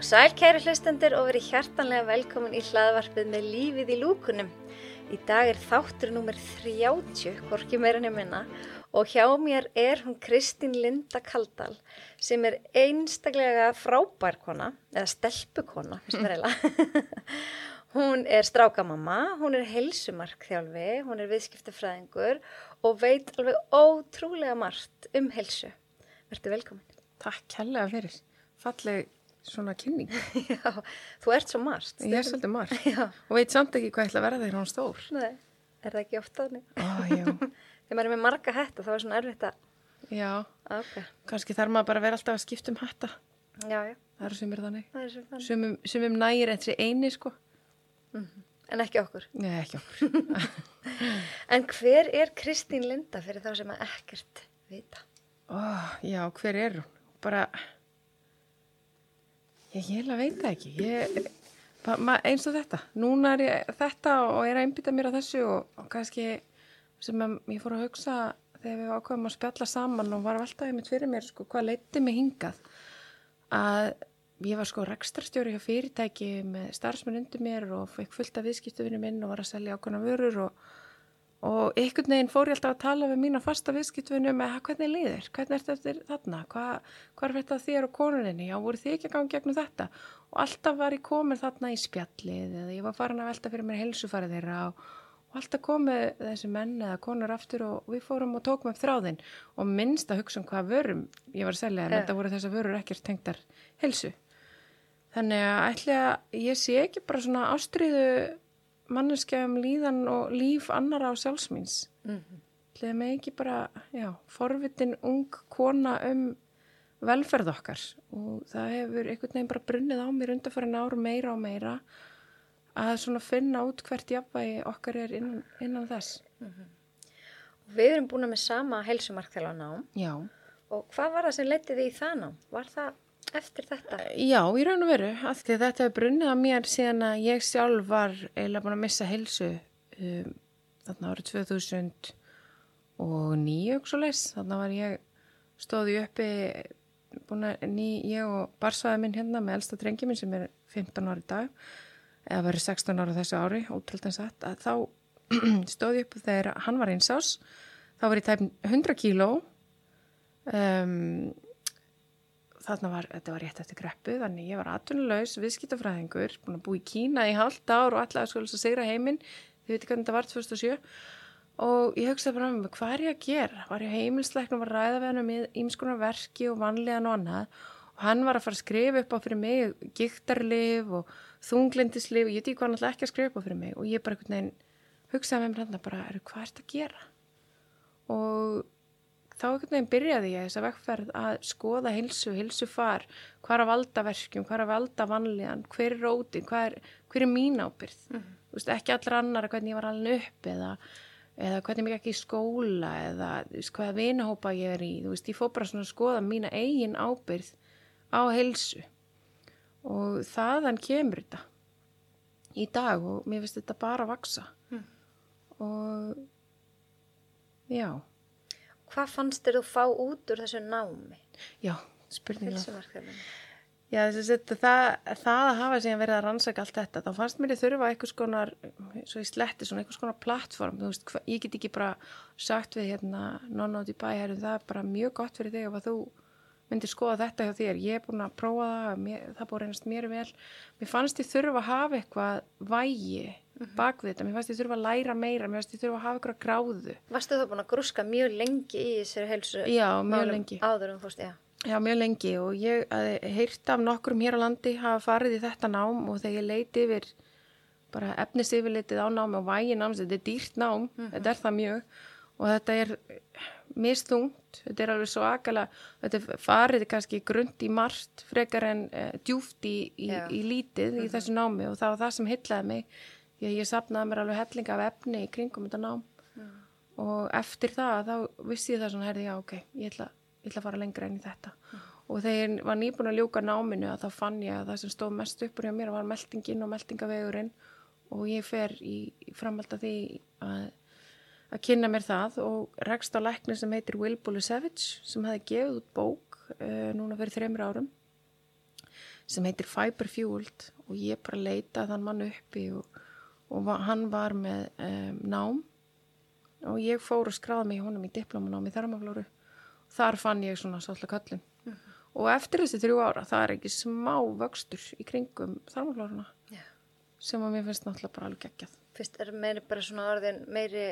Heil og sæl kæri hlustendur og verið hjartanlega velkomin í hlaðvarpið með lífið í lúkunum. Í dag er þáttur nummer 30, hvorki meira nefnina, og hjá mér er hún Kristín Linda Kaldal sem er einstaklega frábær kona, eða stelpukona, finnst mér eiginlega. hún er strákamamma, hún er helsumark þjálfi, hún er viðskiptafræðingur og veit alveg ótrúlega margt um helsu. Verður velkomin. Takk kærlega fyrir. Falleg svona kynning. Já, þú ert svo margt. Ég er svolítið margt. Já. Og veit samt ekki hvað ég ætla að vera þegar hún stór. Nei, er það ekki ofta þannig? Þegar maður er með marga hætta þá er svona erfitt að... Já, Ok, kannski þarf maður bara að vera alltaf að skipta um hatta. já, já, Það eru sumir þannig. Sumum, sumum nægir eftir eini, sko. En ekki okkur. Nei, ekki okkur. En hver er Kristín Linda fyrir þá sem að ekkert vita? Ó, já, hver er hún? Bara, ég heila veit það ekki. Ég, eins og þetta. Núna er ég þetta og er að einbytta mér á þessu og, og kannski sem að, ég fór að hugsa þegar við ákveðum að spjalla saman og var að veltaði mitt fyrir mér, sko, hvað leiti mig hingað að ég var sko rekstarstjóri hjá fyrirtæki með starfsmenn undir mér og fekk fullt af viðskiptuvinu minn og var að selja ákveðna vörur og, og einhvern veginn fór ég alltaf að tala við mína fasta viðskiptuvinu með "Ha, hvernig líður, hvernig ertu eftir þarna, hvað, hvað er þetta þér og konuninni, já voru þið ekki að ganga gegnum þetta? Og alltaf var ég komin þarna í spjallið eða ég var farin að velta fyrir mér heilsufarið þeirra og, og alltaf komið þessi menn eða konur aftur og við fórum og tókum upp þráðinn. Og minnst að hugsa um hvað vörum ég var að selja en þetta voru þessar vörur ekkert tengdar heilsu. Þannig að manneskja um líðan og líf annara á sjálfsmýns. ætli að mig ekki bara, já, forvitin ung kona um velferð okkar og það hefur einhvern veginn bara brunnið á mér undanfærin ár meira og meira að svona finna út hvert jafnvægi okkar er innan, innan þess. Við erum búin með sama heilsumarkþjálfa nám Já. og hvað var það sem leytið þið í það nám? Var það eftir þetta? Já, í raun og veru, af því þetta hefur brunnið á mér síðan að ég sjálf var eiginlega búin að missa heilsu um, þarna árið 2009 og svo leys, þarna var ég stóði uppi búin að ný, ég og barsvæði minn hérna með elsta drengi minn sem er 15 ári dag eða verið 16 ára þessu ári, ótrúlega satt að þá stóði upp þegar hann var eins ás þá var ég tæp 100 kíló um, þarna var, þetta var rétt eftir greppu, þannig ég var atvinnulegs, viðskiptafræðingur, búin að búa í Kína í halvt ár og alltaf sko að segra heiminn, þið veitir hvernig þetta var 2007 og ég hugsaði bara með mig, hvað er ég að gera? Var ég heimilsleiknum að ræða við hann um ímskonar verki og vanlegan og annað og hann var að fara að skrifa upp á fyrir mig giktarlif og þunglindislif og ég hvað hann alltaf ekki að skrifa upp á fyrir mig og ég bara hugsaði með mér hann bara, er, hvað er þetta að gera? Og þá einhvern veginn byrjaði ég þess að vegferð að skoða heilsu, heilsufar, hvað er að valda verkjum, hvað er að valda vanlíðan, hver er rótin, hvað er, hver er mín ábyrð. Þú veist, ekki allra annar hvernig ég var alveg upp eða, eða hvernig mér ekki í skóla eða veist, hvaða vinahópa ég er í. Veist, ég fór bara svona að skoða mína eigin ábyrð á heilsu og þaðan kemur þetta í dag og mér finnst þetta bara að vaksa. Og já, Hvað fannst þér þú fá út úr þessu námi? já, spurninga. Já, þess að það, það að hafa síðan verið að rannsaka allt þetta, þá fannst mér þurfa einhvers konar, svo ég sletti svona einhvers konar plattform, þú veist, hva- ég get ekki bara sagt við hérna, nonna út í bæ, herru, það er bara mjög gott fyrir þig ef þú myndir skoða þetta hjá þér, ég er búin að prófa það, mér, það búið að reynast mér vel, mér fannst ég þurfa að hafa eitthvað vægi bak við þetta, mér fannst ég þurfa að læra meira, mér fannst ég þurfa að hafa eitthvað gráðu. Varstu þú búin að grúska mjög lengi í þessari heilsu? Já, mjög málum lengi. Áður um fórst, já. Já, mjög lengi. Og ég heyrt af nokkrum hér á landi hafa farið í þetta nám og þegar ég leiti yfir bara efnis yfirleitið á námi og vægi náms, þetta er dýrt nám, þetta er það mjög. Og þetta er misþungt, þetta er alveg svo akalega, þetta farið kannski grund í margt frekar en uh, djúft í, í, í lítið í þessu námi. Og það var það sem hyllaði mig að ég sapnaði mér alveg hellinga af efni í kringum þetta nám. Og eftir það þá vissi ég það svona, herði, já, ok, ég ætla, ég ætla að fara lengra inn í þetta. Og þegar ég var nýbúin að ljúka náminu að þá fann ég að það sem stóð mest uppur hjá mér var meldingin og meldingavegurinn og ég fer í, framhald af því að, að kynna mér það og rekst á lækni sem heitir Will Bulusevich sem hefði gefið út bók uh, núna fyrir þreymur árum sem heitir Fiber Fueled. Og ég bara leita þann mann uppi og, og hann var með um, nám. Og ég fór og skráði mig í honum í diplomanámi í þarmaflóru. Þar fann ég svona svolítið köllin og eftir þessi þrjú ára það er ekki smá vöxtur í kringum þarmaflóruna. Já. sem að mér finnst náttúrulega bara alveg geggjað. Fyrst er meiri bara svona orðin meiri,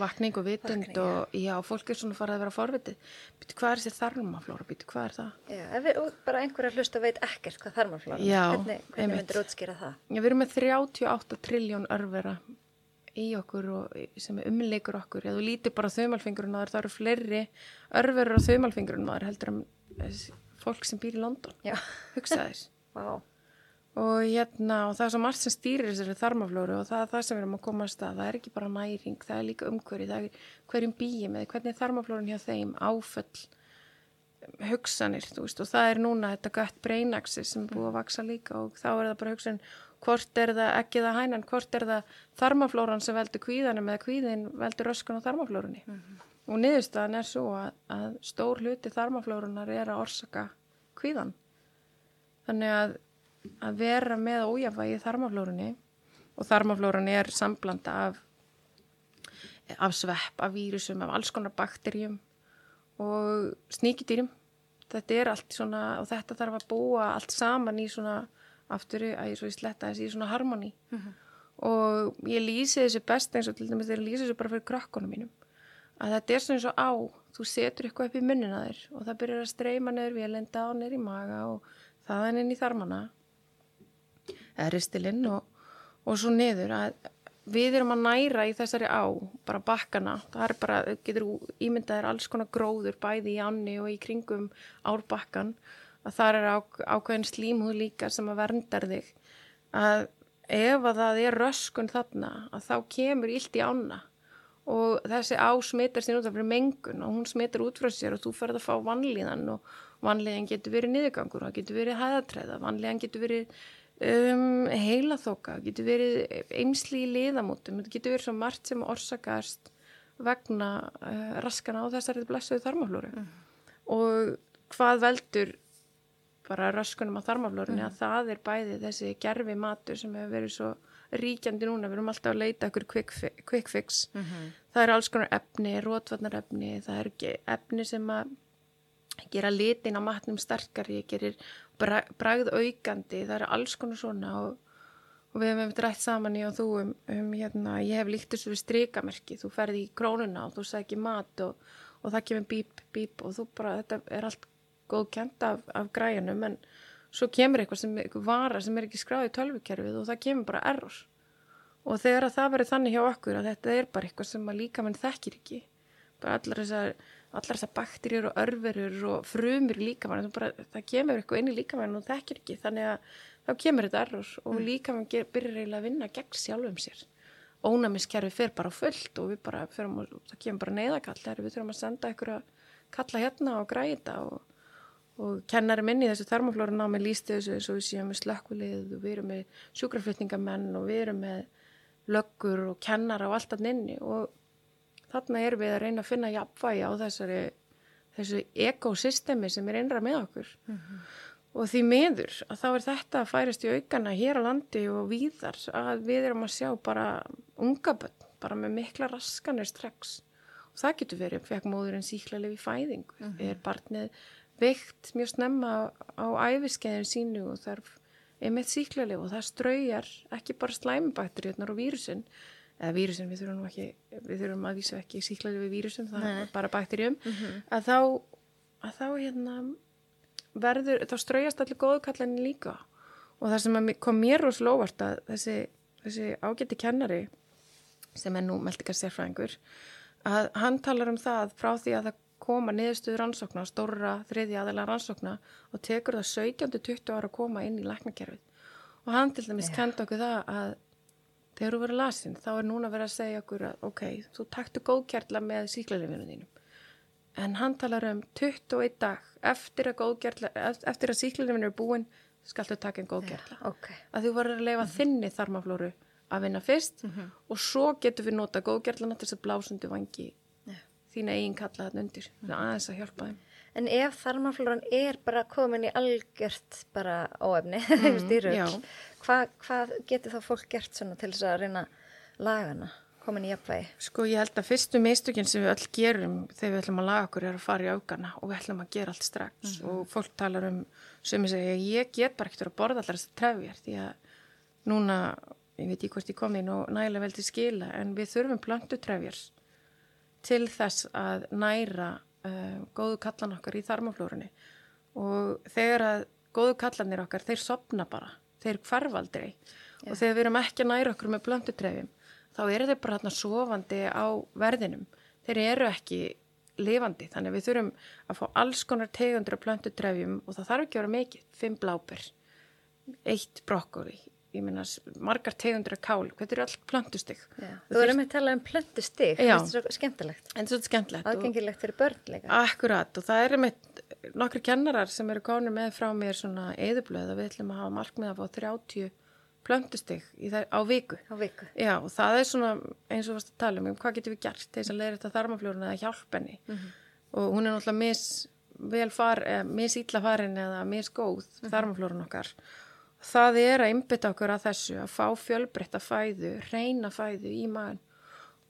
vakning og vitund Vakning, og já, fólk er svona farið að vera forvitið býtu hvað er þessi þarmaflóra, býtu hvað er það já, ef við, bara einhverja hlusta veit ekkert hvað þarmaflóra. Já, Hvernig, hvernig einmitt. myndir útskýra það? Já, við erum með 38 trilljón örvera í okkur og sem umleikur okkur. Ef þú lítir bara á þaumalfingurinn á þér, það eru fleiri örverur á þaumalfingurinn á þér heldur en þessi fólk sem býr í London. Já, Hugsa þess. vá. Og hérna, og það er svo margt sem stýrir þessari þarmaflóru og það er það sem við erum að koma að stað. Það er ekki bara næring, það er líka umhverfi, það er hverjum býjum eða hvernig er þarmaflórun hjá þeim, áföll, hugsanir, þú veist, og það er núna þetta gött breinaxi sem búið að vaksa líka og þá er það bara hugsun hvort er það ekki það hænan, hvort er það þarmaflóran sem veldur kvíðanum eða kvíðin veldur röskun á þarmaflórunni og niðurstaðan er svo að, að stór hluti þarmaflórunar er að orsaka kvíðan þannig að, að vera með ójafvægi í þarmaflórunni og þarmaflórunni er samblanda af af svepp, af vírusum, af alls konar bakterjum og sníkidýrum þetta er allt svona og þetta þarf að búa allt saman í svona aftur að ég svo ég sletta þessi í svona harmoni og ég lýsi þessu best eins og til dæmis þegar ég lýsi þessu bara fyrir krakkonum mínum. Að þetta er svona eins og á þú setur eitthvað upp í munnina þér og það byrjar að streyma neður vélenda og neður í maga og þaðan inn í þarmana ristilinn og, og svo niður að við erum að næra í þessari á bara bakkana, það er bara getur ímyndaðir alls konar gróður bæði í ánni og í kringum árbakkan að það er á, ákveðin slímhúð líka sem að verndar þig. Að ef að það er röskun þarna að þá kemur illt í ána. Og þessi á smitar sér út af mengun og hún smitar út frá sér og þú ferð að fá vanlíðan og vanlíðan getur verið niðurgangur og það getur verið hæðatræða, vanlíðan getur verið um, heilaþóka, getur verið eimsli í liðamótum, þetta getur verið svo margt sem orsakast vegna uh, raskana á þessari blessuðu þarmaflóru. Og hvað veldur bara röskunum á þarmaflórunni? Að það er bæði þessi gerfi matur sem hefur verið svo ríkjandi núna, við erum alltaf að leita okkur quick, fi quick fix. Það er alls konar efni, rótvarnarefni það er efni sem að gera litin á matnum sterkari gerir bra bragð aukandi það er alls konar svona og, og við hefum drætt saman í og þú um, um hérna, ég hef líkt þessu við strikamerki þú ferði í krónuna og þú sækir mat og, og það kemur bíp, bíp og þú bara, þetta er allt góðkent af, af græjunum en svo kemur eitthvað sem, eitthvað vara sem er ekki skráð í tölvukerfið og það kemur bara error. Og þegar að það verður þannig hjá okkur að þetta er bara eitthvað sem að líka mann þekkir ekki bara allar þessar allar þessar bakterjur og örverur og frumur í líkamann, bara, það kemur eitthvað inn í líkamann og þekkir ekki, þannig að þá kemur þetta error og líkamann ger, byrjar eiginlega að vinna gegn sjálfum sér. Ónæmiskerfi fer bara á fullt og við bara förum og það kemur bara neyðakall þegar við þurfum að senda ykkur að kalla hérna og græta og og kennari minni í þessu þarmaflóra námi lísti þessu eins og við séum með slökkvilið og við erum með sjúkraflutningamenn og við erum með löggur og kennara og allt annað inni og þarna erum við að reyna að finna jafnvægi á þessari þessu ekosystemi sem er innra með okkur. Og því miður að þá er þetta að færast í aukana hér á landi og víðar að við erum að sjá bara unga bönn, bara með mikla raskanir strax. Og það getur verið, fekk móðurinn síklarlega í fæðingu, er barnið veikt mjög snemma á æfiskeiðin sínu og þarf einmitt síklarlega og það straujar ekki bara slæmubakteríunar og vírusin eða vírusin, við þurfum nú ekki við þurfum að vísa ekki síklarlega við vírusum það er bara bakteríum að þá, að þá hérna verður, þá straujast allir góðkallinni líka. Og það sem kom mér rosalega óvart að þessi, þessi ágætti kennari sem er nú meldikar sérfræðingur að hann talar um það frá því að það koma niðurstuður rannsókna, stóra þriðja aðeila rannsókna og tekur það 17-20 ára að koma inn í læknakerfið. Og hann til dæmis Já. kenda okkur það að þegar þú verður lasin þá er núna verið að segja okkur að ok, þú taktu góðkjarla með síklarlefinu þínum. En hann talar um 21 dag. Eftir að góðkjarla eftir að síklarlefinu er búin skaltu taka einn góðkjarla Ok, að þú verður að leifa þinni þarmaflóru að vinna fyrst og svo getur við nota góðgerlana til þess að blásundu vangi Já. þína eigin kalla þarna undir. Það er aðeins að hjálpa þeim En ef þarmaflóran er bara komin í algjört bara óefni, mm, styrrugl, hvað hva getur þá fólk gert til þess að reyna lagana, komin í jafnvægi? Sko ég held að fyrstu mistökinn sem við öll gerum þegar við ætlum að laga okkur er að fara í aukana og við ætlum að gera allt strax mm -hmm. og fólk talar um sem ég segja, ég get bara ekkert að borða allar þess að trefjar því að núna, ég veit ekki hvort ég kom inn og nægilega vel til skila en við þurfum plantu trefjars til þess að næra uh, góðu kallan okkar í þarmaflórunni. Og þegar að góðu kallanir okkar, þeir sopna bara þeir hverfaldri yeah. og þegar við erum ekki að næra okkur með blöndutrefjum þá eru þeir bara hérna sofandi á verðinum. Þeir eru ekki lifandi, þannig við þurfum að fá alls konar tegundur af blöndutrefjum og það þarf ekki að vera mikið, fimm bláper eitt brokkoli ég minna margar tegundur af kál hvað eru allt plöntustig. Þú erum að tala um plöntustig þetta er svo skemmtilegt? Aðgengilegt fyrir börn líka. Akkurat og það eru með nokkru kennarar sem eru konur með frá mér svona eðublöð og við ætlum að hafa markmið að fá 30 plöntustig á viku. á viku. Já og það er svona eins og varst að tala um hvað getur við gert þess að leira þetta þarmafljóðun eða hjálpenni mm -hmm. og hún er náttúrulega mis far, eh, misýtla farin eða misgóð mm -hmm. þarmaflórun okkar það er að einbytta okkur að þessu að fá fjölbreytta fæðu, reyna fæðu í maður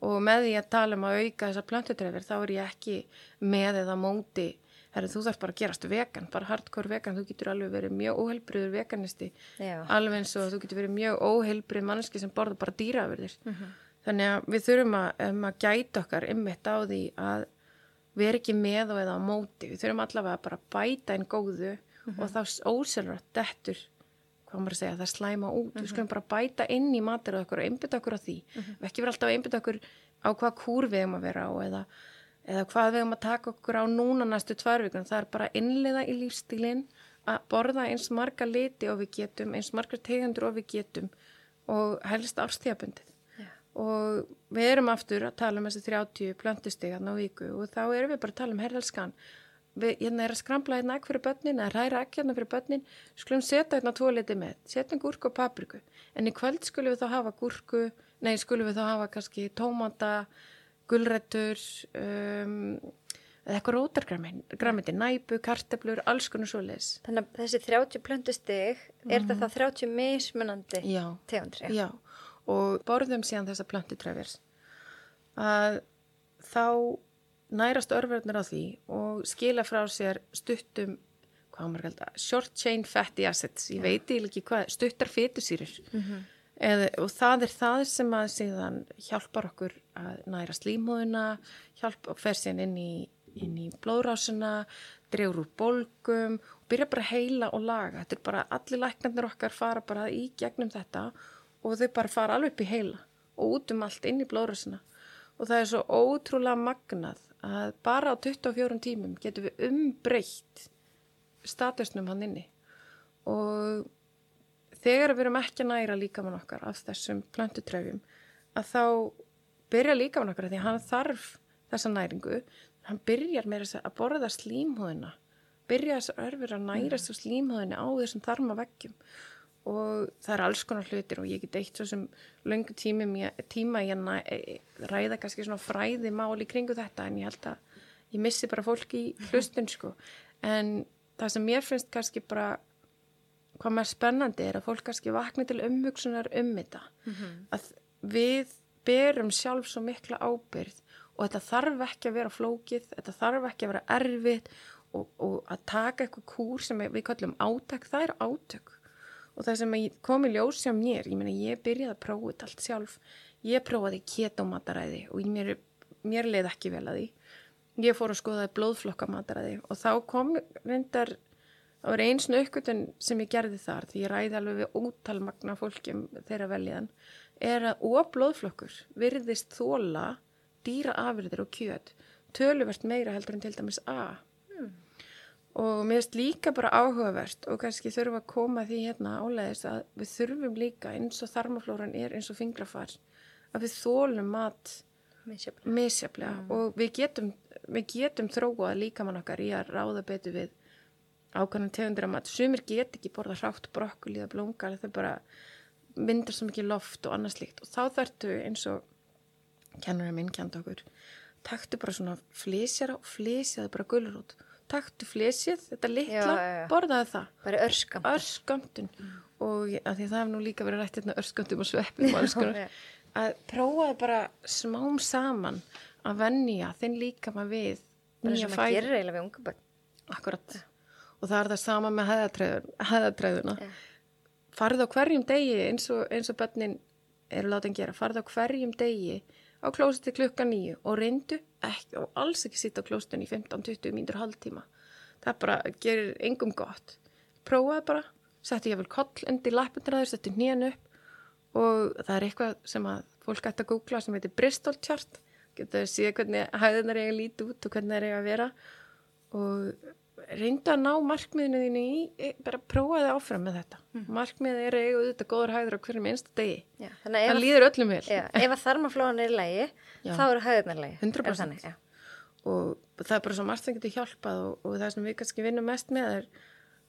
og með því að tala um að auka þessar plöntutrefir þá er ég ekki með eða móti herri þú þarf bara að gerast vegan, bara hardcore vegan þú getur alveg verið mjög óheilbriður veganisti Já. alveg eins og þú getur verið mjög óheilbrið manneski sem borða bara dýraverðir mm -hmm. þannig að við þurfum að, um að gæta okkar ymmit á því að við erum ekki með og eða á móti við þurfum allavega bara að bæta einn góðu mm -hmm. og þá óselur að dettur hvað maður að segja, það slæma út mm -hmm. við skulum bara bæta inn í matur og einbytta okkur á því, mm -hmm. við ekki vera alltaf að einbytta okkur á hvað kúr við erum að vera á eða, eða hvað við erum að taka okkur á núna næstu tværvíkun, það er bara innliða í lífstílinn að borða eins marga liti og við getum eins marga tegundur og við getum og helst árstíðabundið yeah. og við erum aftur að tala um þessi 30 plöntistegarn á viku og þá erum við bara að tala um herðalskan við hérna er að skrambla hérna ekki fyrir börnin eða ræra ekki hérna fyrir börnin skulum setja hérna tvo liti með, setjum gúrku og papriku. En í kvöld skulum við þá hafa gúrku nei skulum við þá hafa kannski tómata, gullrættur um, eða eitthvað rótargramiti, næbu, karteblur alls konar svo leis Þannig að þessi 30 plöndu stig er mm. þetta 30 mismunandi tegundri Já, og borðum síðan þessa plöndu trefjars að þá nærast örverðnir á því og skila frá sér stuttum hvað maður kalda, short chain fatty acids. Ég veit ekki hvað, stuttar fétusýrir mm -hmm. Og það er það sem að síðan hjálpar okkur að næra slímhóðuna hjálp og fer síðan inn í, inn í blóðrásuna drefur úr bolgum og byrja bara að heila og laga. Þetta er bara, allir læknarnir okkar fara bara í gegnum þetta og þau bara fara alveg upp í heila og út um allt inn í blóðrásuna og það er svo ótrúlega magnað að bara á 24 tímum getum við umbreytt statusnum hann inni. Og þegar við erum ekki að næra líkamann okkar af þessum plantutrefjum að þá byrja líkamann okkar því hann þarf þessa næringu. Hann byrjar með að borða slímhóðina byrja þess að örfur að næra þess mm. slímhóðina á þessum þarma veggjum og það er alls konar hlutir og ég get eitt svo sem löngu tíma, tíma ég næ, e, ræða kannski svona fræði máli kringu þetta en ég held að ég missi bara fólki í hlustun sko. En það sem mér finnst kannski bara hvað mér spennandi er að fólk kannski vakna til umhugsunar um þetta. Mm -hmm. að við berum sjálf svo mikla ábyrð og þetta þarf ekki að vera flókið þetta þarf ekki að vera erfið og, og að taka eitthvað kúr sem við kallum átök, það er átök og það sem kom í ljós hjá mér, ég meina ég byrjaði að prófa þetta allt sjálf, ég prófaði ketomataræði og mér, mér leið ekki vel að því, ég fór að skoða blóðflokkamataræði og þá kom reyndar, það var eins nökkutun sem ég gerði þar, því ég ræði alveg við ótalmagna fólkjum þeirra veljan, er að óblóðflokkur virðist þóla dýra afyrðir og kjöt, töluvert meira heldur en til dæmis A og mér finnst líka bara áhugavert og kannski þurfum að koma því hérna áleiðis að við þurfum líka eins og þarmaflóran er eins og fingrafar að við þólum mat misjaflega mm. og við getum, við getum þróað líka mann okkar í að ráða betur við ákvæmum tegundir að mat. Sumir get ekki borða hrátt brokkuli eða blóngar þau bara myndar svo mikið loft og annars líkt og þá þartu eins og kennurum minn kjent okkur taktu bara svona flísjara og flísjaðu bara gullrút taktu flesið, þetta litla, Já, já, borðaði það. Bara örskam örskömmtun. Og ég- að því það hef nú líka verið rætt hérna örskömmtum og sveppum og Já. að prófaði bara smám saman að vennja þinn líka maður við bara sem að gerir eiginlega við unga börn. Akkurat. Og það er það sama með hæðatræðuna Já. farðu á hverjum degi eins og, eins og börnin eru látin gera, farðu á hverjum degi á klósetti klukka nýju og reyndu ekki og alls ekki sitta á klósetin í 15-20 mínútur hálftíma. Það bara gerir engum gott. Prófaði bara, setti ég vel koll undir lappundræður, setti hnén upp. Og það er eitthvað sem að fólk ætti að googla sem heitir Bristol chart. Getur að sé hvernig hæðunar eiga að líti út og hvernig það eiga að vera. Og reyndu að ná markmiðinu þínu í, bara prófaði áfram með þetta markmiðið er að eiga auðvitað góður hæður á hverjum einsta degi. Já, þannig að það líður öllum vel. Já, ef að þarmaflóðan er í lægi Já. þá eru hæðurnar lægi 100%. Er þannig, og það er bara svo margt sem getur hjálpað og, og það sem við kannski vinnum mest með er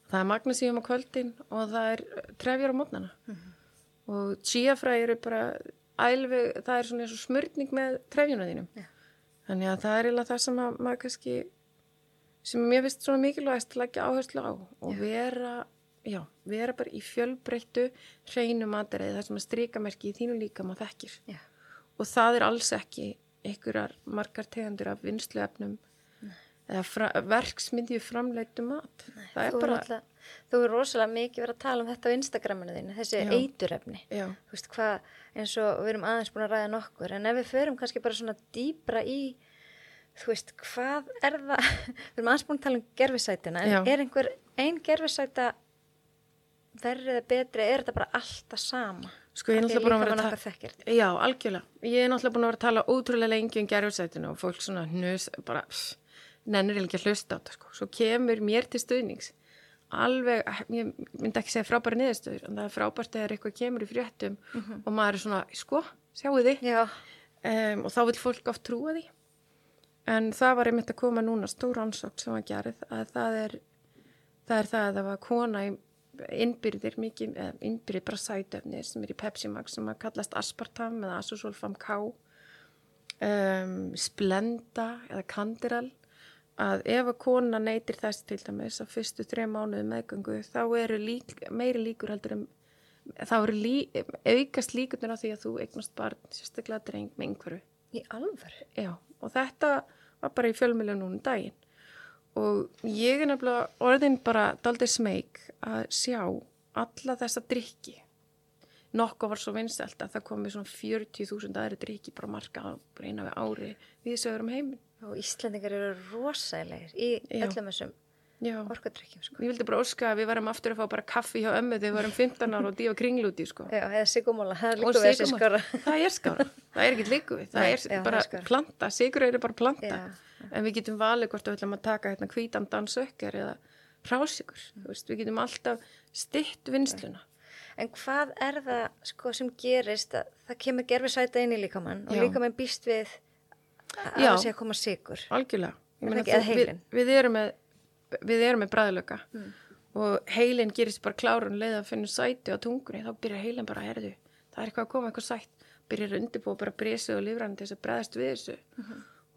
það er magnesíum á kvöldin og það er trefjar á mótnana og chíafræði eru bara ælvi, það er svona eins og smörning með trefjuna þínum. Já. þannig að það er eiginlega það sem að maður kannski sem mér finnst svona mikilvægast að leggja áherslu á og vera já, vera bara í fjölbreyttu hreinu mataræði það sem að strikamerki í þínu líka maður þekkir. Já. og það er alls ekki einhverjar margar tegundur af vinsluefnum eða fra, verksmyndju framleitu mat. Það er Þú, bara bara... þú er rosalega mikið verið að tala um þetta á Instagraminu þínu, þessi Já. eiturefni. Já, þú veist hvað, eins og við erum aðeins búin að ræða nokkur, en ef við förum kannski bara svona dýbra í þú veist, hvað er það við erum aðeins búin að tala um gerfisætina en er einhver ein gerfisæta verrið eða betri, er þetta bara alltaf sama? Sko ég er náttúrulega búin að vera að okkar þekkir þetta. ta- já, algjörlega. Ég er náttúrulega búin að vera að tala ótrúlega lengi um gerfursætinu og fólk svona hnus bara, nennir ekki að hlusta á þetta sko. svo kemur mér til stuðnings. Alveg, ég myndi ekki segja frábæri niðurstöður, en það er frábært þegar eitthvað kemur í fréttum og maður er svona sko, sjáu þið? Um, og þá vil fólk oft trúa því. En það var einmitt að koma núna stór ansókt sem var gerð að það er það er það að það var kona í innbyrðir mikið, eða innbyrðir bara sætöfnir sem er í Pepsi Max sem að kallast aspartam eða asosulfam K um, Splenda eða Candiral að ef að kona neytir þess til dæmis að fyrstu þrejum mánuðu meðgöngu þá eru lík, meiri líkur heldur en þá eru lí, aukast líkurnar á því að þú eignast barn sérstaklega dreng með einhverju í alvöru? Já, og þetta var bara í fjölmjölu núna um daginn og ég er nefnilega orðin bara daldið smeg að sjá alla þessa drikki nokkuð var svo vinsælt að það komi svona 40.000 aðri drikki bara marka á eina við ári við sögur um heiminn og Íslendingar eru rosalegir í Já. öllum þessum orkudrykkjum sko. ég vildi bara óska að við varum aftur að fá bara kaffi hjá ömmu þegar við varum 15 ára og dífa kringlúti sko. Já, eða sigumóla, það er líka við skora það er skára, það er ekki líku það Nei, er já, það bara planta, sigur eru bara planta. Já, en við getum valið hvort við ætlum að taka hérna hvítan dansökkar eða rásikur við getum alltaf stytt vinsluna En hvað er það sko, sem gerist að það kemur gerfisæta inn í líkamann og líkamann býst við að það sé að koma sigur. algjörlega. Meina, við, við erum með við erum með bræðlöka og heilin gerist bara klárun leið að finna sæti á tungunni. Þá byrjar heilin bara að herðu það er eitthvað að koma eitthvað sætt. Byrjar að undirbúa bara brísið og lífræðin til þess að bregðast við þessu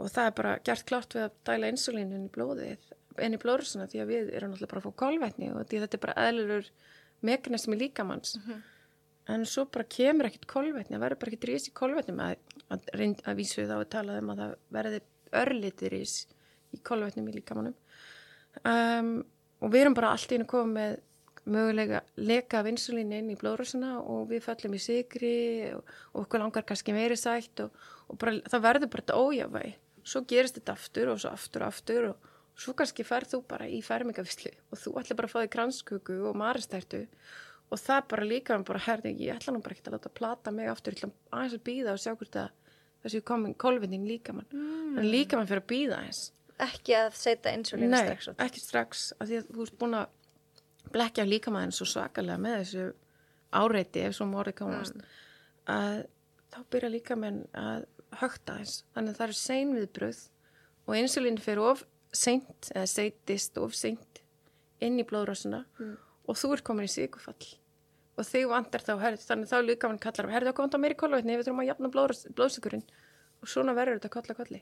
og það er bara gert klárt við að dæla insulín inn í blóðið inn í blóðrúsuna því að við erum náttúrulega bara að fá kolvetni og því að þetta er bara eðlurur mekanismi líkamanns en svo bara kemur ekkert kolvetni það verður bara ekkert rís í kolvetni að, að, að, að vísu þá er talað um að það verði örlítið rís í kolvetnum í líkamannum um, og við erum bara allt í einu komið með mögulega leka af insulín inn í blóðrúsuna og við fellum í sigri og, og okkur langar kannski meiri sætt og, og bara, það verður bara þetta ójafvæg svo gerist þetta aftur og svo aftur og aftur og svo kannski ferð þú bara í fermingavislu og þú ætla bara að fá þig kranskuku og maristærtu og það bara líka hann bara herði ég ætla nú bara ekki að láta plata mig aftur ég ætla aðeins að býða og sjá hvort að þessi komin kolvinning líka mann mm. en líka mann fyrir að býða eins Ekki að setja insulín strax ekki strax af því að þú ert búin að blekja líka maður svo svakalega með þessu áreiti ef svo morði komast að þá byrja líka menn að högta þess þannig að það eru sein viðbröð og insulín fyrir of seint eða seitist of seint inn í blóðrásuna og þú ert komin í sigufall og þig vantar þá herð þannig þá líka mann kallar herði okkur vantar meiri kolvetni við þurfum að jafna blóðsikurinn og svona verður þetta kolla kolli.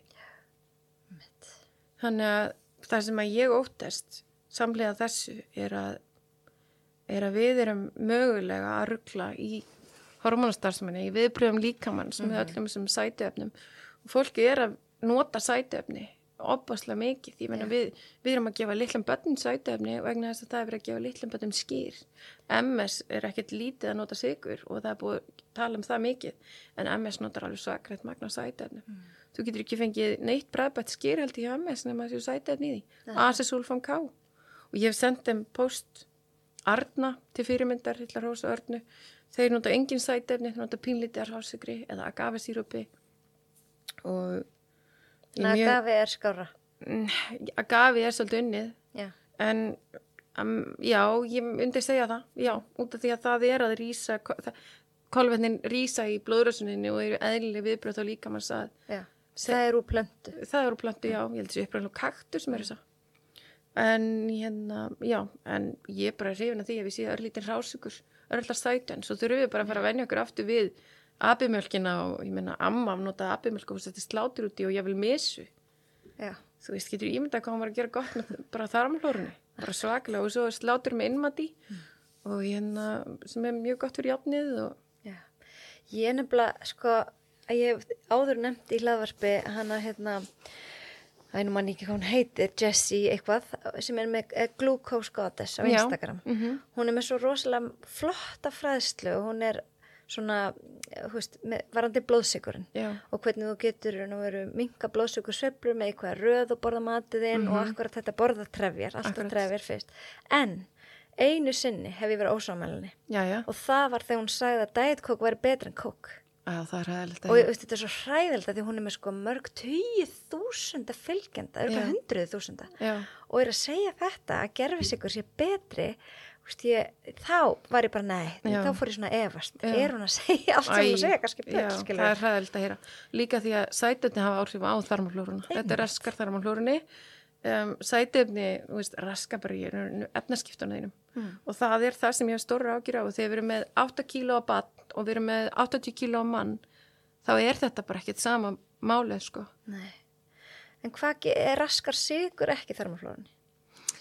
Þannig að það sem að ég óttast samlega þessu er að, er að við erum mögulega að ruggla í hormonastarfsmenni, í viðbröðum líkamann sem mm -hmm. við öllum sem sætuefnum. Og fólki er að nota sætuefni opaslega mikið, ég meina yeah. við, við erum að gefa litlum börnum sætuefni og vegna þess að það er að gefa litlum börnum skýr MS er ekkert lítið að nota sigur og það er búið að tala um það mikið en MS notar alveg svakrætt magna sætuefni mm. þú getur ekki fengið neitt bræðbætt skýr held í MS nema þessu sætuefni í því. Asesulfam K. Og ég hef sendt þeim post Arna til fyrirmyndar hillar hósa örnu. Þeir nota engin sætefni, þeir nota pínlítið hálsugri eða agavesýrupi og Agavi er skára mm, Agavi er svolítið unnið. Já. en um, já, ég myndi segja það já, út af því að það er að rýsa kolvetnin rýsa í blóðröðsuninu og eru eðlileg viðbröð þá líka mann að já. það eru plöntu. Það eru plöntu, já, ég held að það er uppræðilega kaktur sem eru þess að en hérna, já, en ég er bara hrifin að því að við séum örlítinn rásugur örla sætun, svo þurfum við bara að fara að venja okkur aftur við abimjölkina og ég menna amma nota abimjölk og þetta slátur úti og ég vil misu Já. þú veist, getur ímynda hann var að gera gott með bara þarmlórunni, bara svaklega og svo slátur með innmati mm. og hérna sem er mjög gott fyrir játnið og... Já, ég nefnilega sko, að ég áður nefndi í hlaðvarpi hann að hérna það er nú mann ekki hvað hún heitir, Jessie eitthvað sem er með Glucose Goddess á Instagram, mm -hmm. hún er með svo rosalega flotta fræðslu og hún er svona, hú veist varandi blóðsíkurinn og hvernig þú getur minga blóðsíkur sveplur með eitthvað röð og borða matiðinn mm -hmm. og mhm. akkurat þetta borða trefjar, alltaf trefjar fyrst. En einu sinni hef ég verið ósámælinni og það var þegar hún sagði að diet coke væri betur en coke Já, það er ræðilegt. Og veist, þetta er svo ræðilegt að því hún er með sko mörg tíu þúsunda fylgjenda, örgulega hundruð þúsunda. Og er að segja þetta að gerfis ykkur sé betri veist, ég, þá var ég bara nei, já. þá fór ég svona efast. Já. er hún að segja allt sem hún segja kannski björn, það er ræðilegt að heyra. Líka því að sætöfni hafa áhrif á þarmaflórunna þetta er raskar þarmaflórunni um, bara í efnaskiptunum mm. og það er það sem ég hef stóra ágjur á og þegar við erum með 8 kíló á bann og við erum með 80 kíló á mann þá er þetta bara ekkit sama málið sko Nei. En hvað er raskar sigur ekki þarmaflóðinni?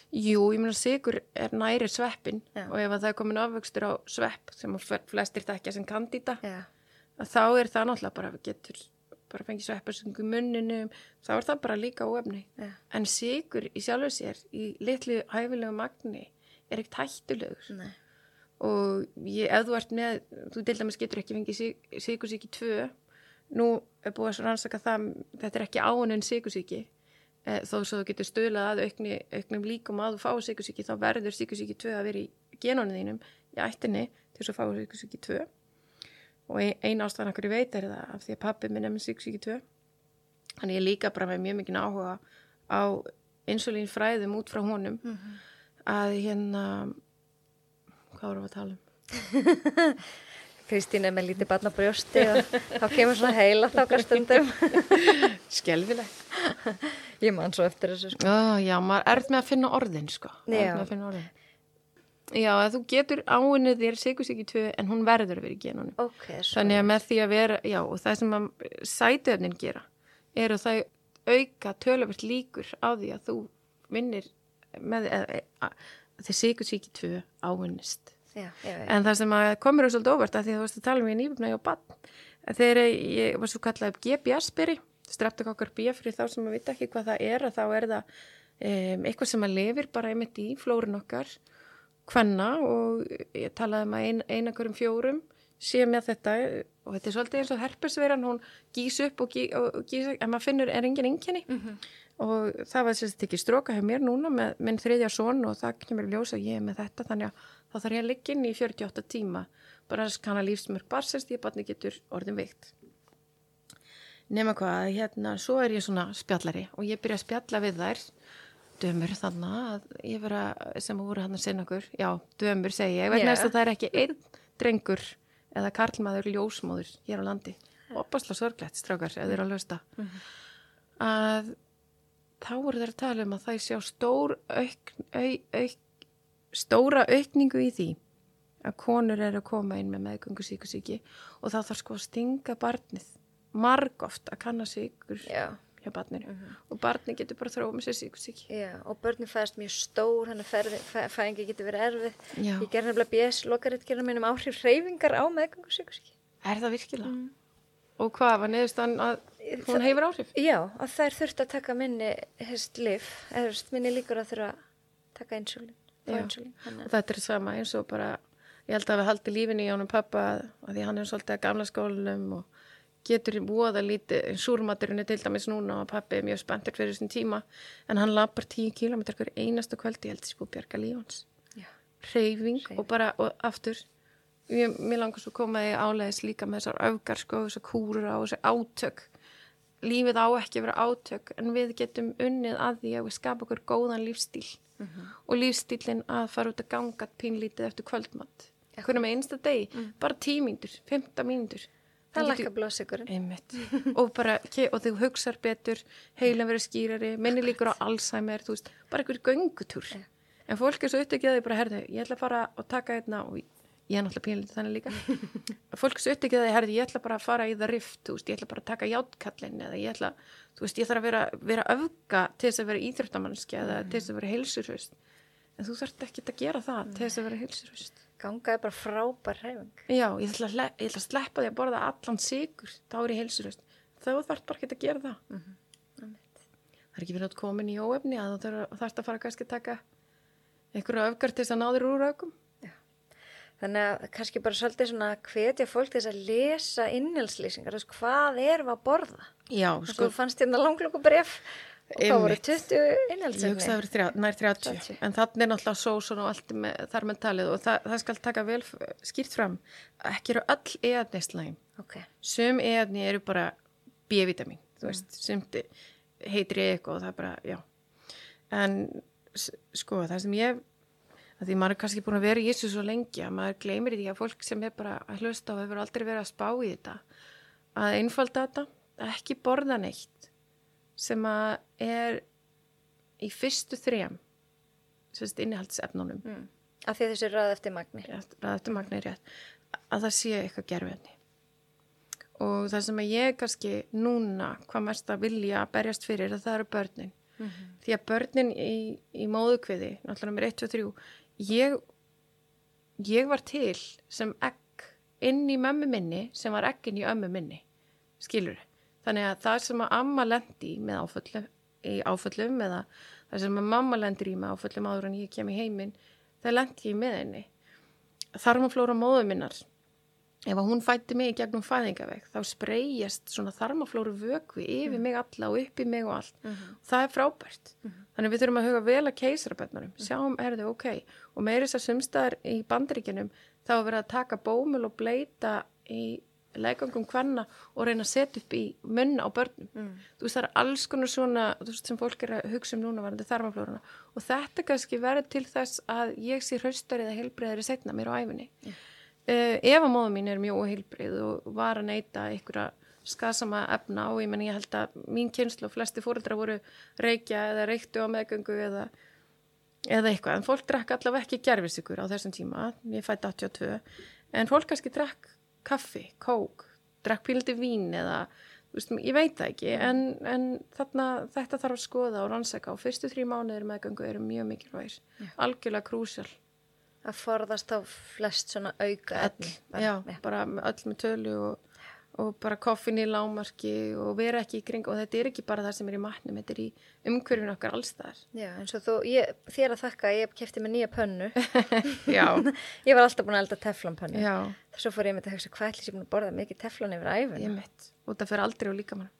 Jú, ég meina sigur er næri sveppin Já. og ef það er komin afvöxtur á svepp sem flestir þekkja sem kandida þá er það náttúrulega bara getur bara fengið svepparsöngu munninum þá er það bara líka óefni Já. en sigur í sjálfu sér í litlu hæfilegu magni er ekkert hættulegur Nei. og ég, ef þú ert með þú til dæmis getur ekki fengið síkusíki 2 nú er búið að rannsaka það þetta er ekki ánun síkusíki e, þó svo þú getur stöðlað að aukni, auknum líkum að þú fá síkusíki þá verður síkusíki 2 að vera í genónu þínum í ættinni til þess að fá síkusíki 2 og ein, ein ástæðan okkur ég veit er það af því að pappi minn er með síkusíki 2 þannig ég líka bara með mjög mikið áhuga á insulínfræðum út frá honum. Mm -hmm að hérna hvað vorum við að tala um? Kristín er með lítið barna brjósti og þá kemur svona heila þákastundum Skelvilegt Ég man svo eftir þessu sko. oh, Já, maður er með að finna orðin sko? Já, orðin. Já þú getur áinnið þér ekki tvö en hún verður að vera í genunum okay, Þannig að með því að vera já, og það sem að sætöfnin gera er að það auka töluvert líkur á því að þú vinnir með því sigur síki tvö ávinnist en það sem komur á svolítið óvart að því að þú varst að tala um ég nýpuna og bann þegar ég var svo kallað GPS-byrri streptokokkar B fyrir þá sem að vita ekki hvað það er að þá er það um, eitthvað sem að lifir bara einmitt í flórun okkar hvenna og ég talaði um að ein, einakurum fjórum sé með þetta og þetta er svolítið eins og herpesveran hún gís upp og, gí, og gís en maður finnur er engin enginni mm -hmm og það var sérst ekki stróka hjá mér núna með minn þriðja són og það kemur í ljós að ég er með þetta þannig að þá þarf ég að liggja inn í 48 tíma. Bara að skanna lífsmörk barsest ég barni getur orðin veikt. Nema hvað hérna svo er ég svona spjallari og ég byrja að spjalla við þær dömur þannig að ég vera sem voru hann að sinna okkur. Já, dömur segi ég, vegna þess yeah. að það er ekki einn drengur eða karlmaður ljósmóður hér á landi. Opasla sorglegt strákar eða þeir á lösta mm -hmm. að þá voru þeir að tala um að það sjá stór auk, auk, auk, stóra aukningu í því að konur eru að koma inn með meðgöngu síkusíki og þá þarf sko að stinga barnið marg oft að kanna síkur hjá barninu og barni getur bara þróið með sér síkusíki. Já, og börnin fæðast mjög stór, þannig að fæ, fæðingi getur verið erfið. Já. Ég ger nefnilega BS lokaritgerðar mínum áhrif hreyfingar á meðgangu sykursíki. Er það virkilega? Og hvað var neðustan að hún hefur áhrif? Já, að þær þurft að taka minni hefst lif, eða hefst minni líkur að þurfa að taka insulin. Og þetta er sama eins og bara, ég held að við haldi lífinu í honum pappa að því hann er svolítið að gamla skólanum og getur voða lítið, súrmaturinn er til dæmis núna og pappi er mjög spenntur fyrir þessum tíma en hann lapar 10 km hver einasta kvöldi, ég held þessi búið bjarga lífans. að, Hreyfing. og bara, og aftur, ég, mér langar svo að koma því áleiðis líka með þessar öfgar sko, þessar kúrur á, þessar átök. Lífið á ekki að vera átök en við getum unnið að því að við skapa okkur góðan lífstíl og lífstílinn að fara út að ganga pínlítið eftir kvöldmatt. Hvernig með einsta degi, bara 10 mínútur, 15 mínútur. Það lækka blóðsikurinn. Einmitt. og og þau hugsar betur, heilin verið skýrari, minni líkur á Alzheimer, þú veist, bara einhver göngutúr. En fólk er svo upptekið að því bara, herðu, ég ætla að fara og taka einna, og ég er náttúrulega pínlítið þannig líka. fólk er svo upptekið að því, herðu, ég ætla bara að fara í það rift, þú veist, ég ætla bara að taka játkallin, eða ég ætla, þú veist, ég þarf að vera, vera öfga til þess að vera íþróttamannski eða til þess að vera heilsurhust. En þú þarft ekki að gera það til þess að vera heilsurhust. Ganga er bara frábær hreyfing. Já, ég ætla, ég ætla að sleppa því að borða allan sigur, þá er ég heilsurist. Þá þarf bara ekki að gera það. Það er ekki verið að komin í óefni að þú þarf að fara kannski að taka einhverju öfgar til þess að ná þér úr öfgum. Þannig að kannski bara svolítið svona hvetja fólk til þess að lesa innhjálpslýsingar, hvað við að borða? Já, Sko, þú fannst hérna langlokubref og hvað voru Einmitt. 20 ég innhjálpsefni? hugsa að það þrjá, nær 30, 30. en þannig er náttúrulega sósun og allt með, þar með talið og það, það skal taka vel skýrt fram. Ekki eru öll eðni slæm. Ok, Sum eðni eru bara B-vitamin, þú veist, sumt heitir ég eitthvað og það er bara, já. En sko, það sem ég, því maður er kannski búin að vera í þessu svo lengi að maður gleymir því að fólk sem er bara að hlusta og hefur aldrei verið að spá í þetta, að einfalda þetta, að ekki borða neitt sem að er í fyrstu þrjum, innihaldsefnunum, mm. af því að þessi röð eftir magni. að þetta magna er rétt, að það sé eitthvað gerfenni. Og það sem að ég kannski núna hvað mest að vilja að berjast fyrir að það eru börnin. Því að börnin í, í móðukviði, náttúrulega nummer 1, 2, 3, ég, ég var til sem egg inn í mömmu minni sem var eggin í ömmu minni. Skilur Þannig að það sem að amma lendi með áföllum, í áföllum eða það sem að mamma lendir í með áföllum áður en ég kem í heiminn, það lendi ég með henni. Þarmaflóra móðu minnar, ef að hún fætti mig í gegnum fæðingaveg, þá spreyjast svona þarmaflóru vökvi yfir mig alla og upp í mig og allt. Það er frábært. Þannig við þurfum að huga vel að keisaraböndunum, sjáum, er þau ok. Og meiri þess að sumstaðar í bandaríkinum, þá er verið að taka bómul og bleita í leikangum hvenna og reyna að setja upp í munna á börnum. Þú veist, það er alls konar svona, þú veist, sem fólk er að hugsa um núna varandi þarmaflóruna. Og þetta kannski verður til þess að ég sé hraustari eða heilbreyðari setna mér á æfinni. Uh, ef að móða mín er mjög óheilbreyð og var að neyta einhverja skasama efna og ég menn ég held að mín kynslu og flesti fóreldra voru reykja eða reyktu á meðgöngu eða, eða eitthvað. En fólk drakk allavega ekki gerfisikur á þessum tíma, ég fætti 82, en fólk kannski drakk kaffi, kók, drakk píldi vín eða, veist, ég veit það ekki, en, en þarna, þetta þarf að skoða og rannsaka og fyrstu þrjú mánuðir meðgöngu eru mjög mikilvægir, algjörlega krúsjál. Að forðast á flest svona auka efni. bara. Já, bara öll með tölu og, og bara koffin í lámarki og vera ekki í kring og þetta er ekki bara það sem er í matnum, þetta er í umhverfinu okkar allstaðar. Já, eins og þú, ég, þér að þakka, ég kefti með nýja pönnu. Já, ég var alltaf búin að elda teflonpönnu. já, Svo fór ég með að hugsa, hvað ætlis ég búin að borða mikið teflon yfir mitt og það fyrir aldrei á líkamann.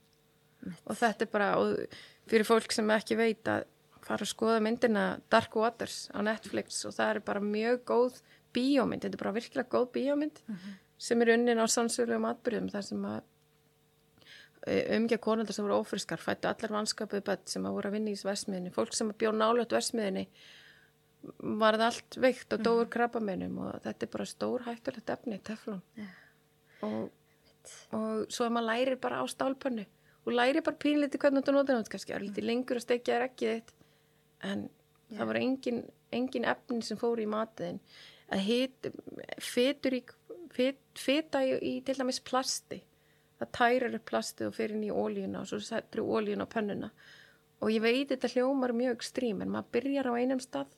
Og þetta er bara, og fyrir fólk sem ekki veit að fara að skoða myndina Dark Waters á Netflix og það er bara mjög góð bíómynd, þetta er bara virkilega góð bíómynd sem er unnin á sannsögulegum atbyrðum þar sem að umgjað konundar sem voru ófriskar fættu allar vanskapuð börn sem að voru að vinna í versmiðinni fólk sem að bjó nálega versmiðinni varð allt veikt og dóur krabbameinum og þetta er bara stór hættulegt efni, teflon. Og, og svo að maður lærir bara á stálpönnu og lærir bara pínlítið hvernig þú notar nátt kannski, það er lítið lengur að stekja þér ekki þitt en það var engin, engin efni sem fór í matiðin að hit, fetur feta í, í til dæmis plasti. Það tærir upp plastið og fyrir inn í ólíuna og svo settur ólíuna á pönnuna. Og ég veit þetta hljómar mjög ekstrím en maður byrjar á einum stað.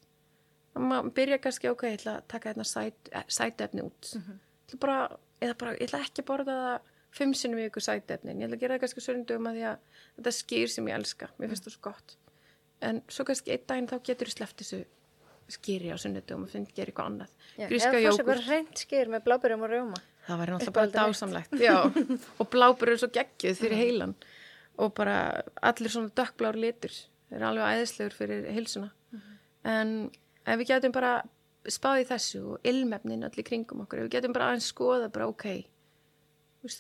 Maður byrjar kannski ok, ég ætla að taka hérna sæt, sætefni út. Mm -hmm. bara, eða bara, ég ætla ekki að borða það fimm sinnum í ykkur sætefnin ég ætla að gera það kannski sörndum að því að þetta skýr sem ég elska, mér finnst það svo gott. En svo kannski einn daginn þá getur þú sleppt þessu skýri á sunnudum og finnst að gera eitthvað annað. Já, eða fórst eitthvað reynd skýr með blábærum og rjóma. Það var náttúrulega bara dásamlegt og blábærum er svo geggjuð fyrir mhm. heilan. Og bara allir svona dökkblár litur það er alveg æðislegur fyrir heilsuna. Mm en ef við getum bara spáðið þessu og ilmefnin allir kringum okkur, ef við getum bara aðeins skoða bara ok,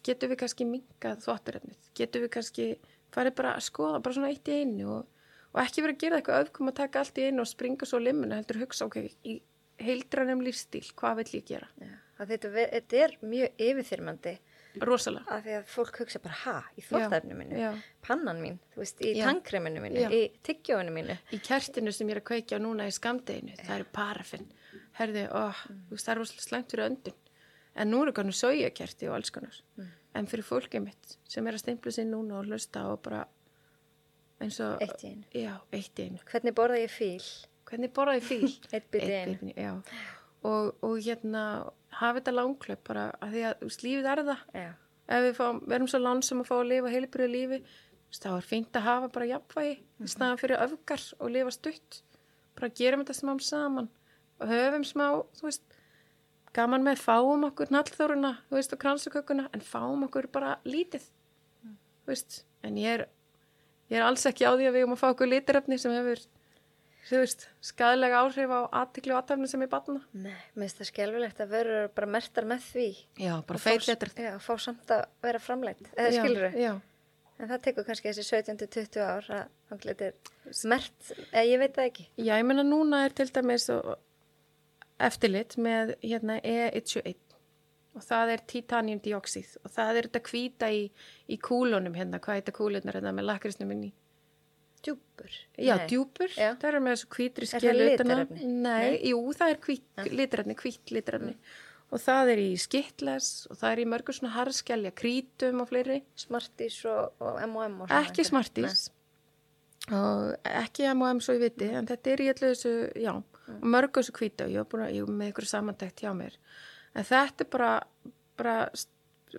getum við kannski minkað þvottarefnið, getum við kannski farið bara að skoða bara svona eitt í einu og, og ekki verið að gera eitthvað öfkum að taka allt í einu og springa svo limmuna, heldur hugsa ok, í heildranum lífstíl, hvað vill ég gera? Ja, þetta, þetta er mjög yfirþyrmandi rosalega af því að fólk hugsa bara ha, í þvóttæfnu mínu já. pannan mín, þú veist, í tankreminu mínu já. í tyggjóinu mínu í kertinu sem ég er að kveikja núna í skamdeginu það eru parafinn, herði oh, mm. veist, það er rosalega slæmt fyrir öndun en nú eru kannu sójakerti og alls konar mm. en fyrir fólkið mitt sem er að steimpla sér núna og hlusta og bara eins og eitt í einu, já, eitt í einu. hvernig borða ég fíl? Hvernig borða ég fíl? Eitt byrði einu. og, og hérna hafa þetta langklöp bara að því að lífið er það. Já. ef við fáum, verum svo lansum að fá að lifa heilbriðu lífi þá er fínt að hafa bara jafnvægi mm -hmm. snæðan fyrir öfgar og lifa stutt. Bara gerum þetta smá saman. Og höfum smá, þú veist gaman með fáum okkur nallþóruna þú veist og kransakökuna en fáum okkur bara lítið. Mm. þú veist, en ég er ég er alls ekki á því að við erum að fá okkur lítiröfni sem hefur þú veist, skadalega áhrif á aðtiklu og aðtafni sem er batna. Nei, mér finnst það skjálfilegt að vera bara mertar með því. Já, bara feilletrar Já, fá samt að vera framleitt, eða skilur þau Já, En það tekur kannski þessi 17-20 ár að það er mert, eða ég veit það ekki. Já, ég menna núna er til dæmis eftirlit með hérna E121 og það er titaniumdioxíð og það er þetta kvíta í, í kúlunum hérna, hvað er þetta kúlunar hérna með lakrisnum inn í Djúpur? Já, Nei. djúpur. Já. Það er með þessu hvítri skelu. Er það litrarefni? Nei, Nei, jú, það er hvít, litrarefni, hvít litrarefni. Mm. Og það er í skittles og það er í mörgur svona harskjælja, krítum og fleiri. Smartís og, og M&M og svona? Ekki smartís. Og ekki M&M svo ég viti, en þetta er í allir þessu, já, mm. og mörgur þessu hvíta og ég hef búin að, ég hef með ykkur samandækt hjá mér. En þetta er bara, bara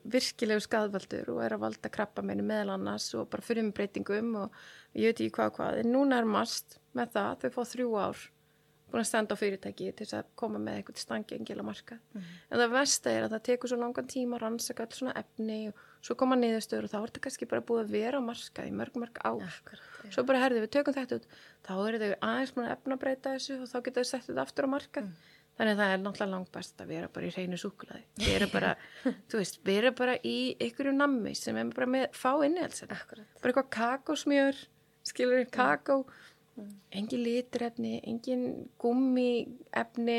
virkilegu skadvaldur og er að valda krabba meinu meðal annars og bara fyrir með breytingum og ég veit ekki hvað hvað, en núna er mast með það, þau fá þrjú ár búin að standa á fyrirtæki til þess að koma með eitthvað stangi engil að marka mm. en það versta er að það tekur svo langan tíma að rannsaka alls svona efni og svo koma niðurstöður og þá er þetta kannski bara búið að vera á marka í mörg mörg ár. Ja, svo bara herðið við tökum þetta út. Þá er þetta aðeins mann að efna breyta þessu og þá getur þau sett þetta aftur á marka mm. Þannig að það er náttúrulega langt best að vera bara í hreinu súklaði vera bara, þú veist, vera bara í einhverju nammi sem er bara með fá inni alls bara eitthvað kakosmjör skilur við kakó. Mm. engin litrefni, engin gummi efni,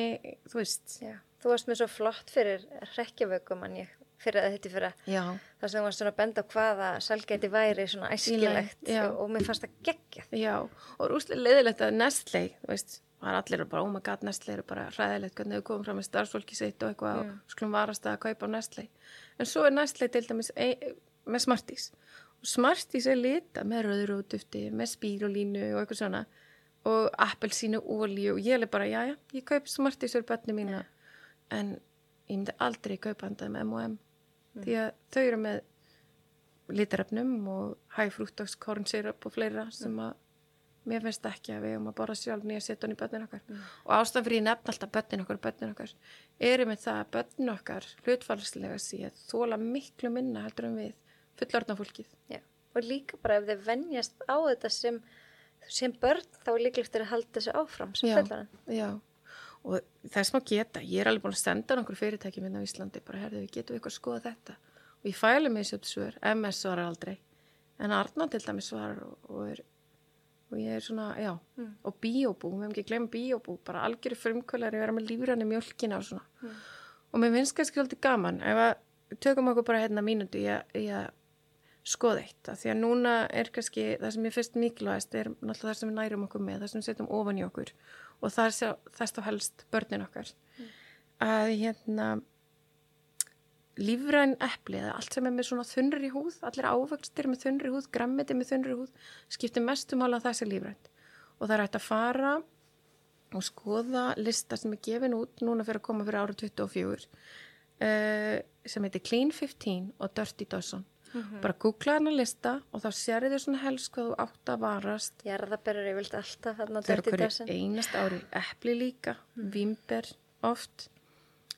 þú veist. Já. þú varst mér svo flott fyrir rekkjavökum en ég fyrir að þetta fyrir að það sem var svona benda á hvaða salgæti væri svona æskilegt og, og mér fannst það geggjað. Já, og rúslega leðilegt að nestlei, þú veist er allir bara, oh my god, nestlei eru bara ræðilegt hvernig þau komum fram með starfsfólki sitt og eitthvað mm. og skulum varast að kaupa á nestlei en svo er nestlei til dæmis ein, með smartís Smartís er lita með rauðrútufti, með spírulínu og eitthvað svona og appelsínu ólíu og ég er bara, já já, ég kaup Smartís fyrir börnum mína yeah. en ég myndi aldrei kaupa handað með M&M mm. því að þau eru með litaröfnum og hægfrúttoks, kornsirup og fleira sem að mér finnst ekki að við erum að bora sjálf nýja setjum í börnin okkar mm. og ástæðan fyrir ég nefn alltaf börnin okkar börnin okkar eru með það að börnin okkar hlutfalslega síðan þóla miklu minna heldur en við fullorðna fólkið. Já, og líka bara ef þið vennjast á þetta sem, sem börn þá er líklegt að halda þessu áfram sem fullorðan. Og þess maður geta, ég er alveg búin að senda nákvæmlega fyrirtæki minna á Íslandi, bara herðu við getum eitthvað að skoða þetta og ég fælu mig þessu svör, MS svarar aldrei, en Arna til dæmis svarar og, og, er, og ég er svona, já, mm. og bíóbú, við hefum ekki glemt bíóbú, bara algjöru frumkvölar, ég vera með lífrann í mjölkina og svona, mm. og mér finnst kannski alltaf gaman, ef að tökum okkur bara hérna mínundu í að skoða eitt að því að núna er kannski það sem ég fyrst mikilvægast er náttúrulega það sem við nærum okkur með, það sem við setjum ofan í okkur og það er þess þá helst börnin okkar mm. að hérna lífræn epli eða allt sem er með svona þunnri húð, allir ávöxtir með þunnri húð, grammiti með þunnri húð, skiptir mestum ála að það sé lífrænt. Og það er hægt að fara og skoða lista sem er gefin út núna fyrir að koma fyrir ára 24 uh, sem heitir Clean 15 og Dirty Dozen. Bara googla hana lista og þá sér þau svona helst hvað þú átt að varast Jarðaberur ég vildi alltaf þarna Það eru dirty hverju dozen. einast ári epli líka, vimber oft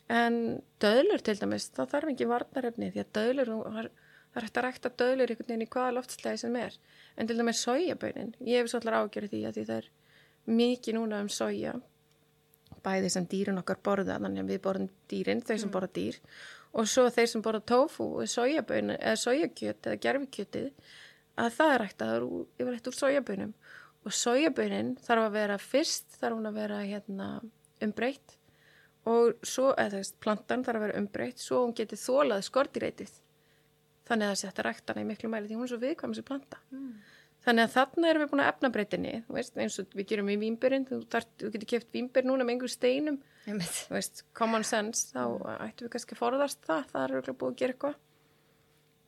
en döðlur til dæmis, það þarf ekki varnarefni því að döðlur, það er- hægt að rækta döðlur einhvern veginn í hvaða loftslæði sem er. En til dæmis sojabönin, ég hef svolítið ágjörði því að því það er mikið núna um soja bæði sem dýrin okkar borða þannig að við borðum dýrin, þau sem borða dýr og svo þeir sem borða tofu sojabön, eða sojakjöt eða gerfikjötið að það er rægt að það eru yfirleitt úr sojabönum og sojabönin þarf að vera fyrst þarf hún að vera hérna umbreytt og svo, eða þess, plantan þarf að vera umbreytt svo hún geti þólað skortireitið þannig að það setja ræktana í miklu mæli því hún er svo viðkvæm þessi planta. Þannig að þarna erum við búin að efna breytinni veist, eins og við gerum í vínbyrinn þú, þú getur keft vínbyr núna með einhver steinum. Veist, common sense þá ættum við kannski að forðast það það er örugglega búið að gera eitthvað.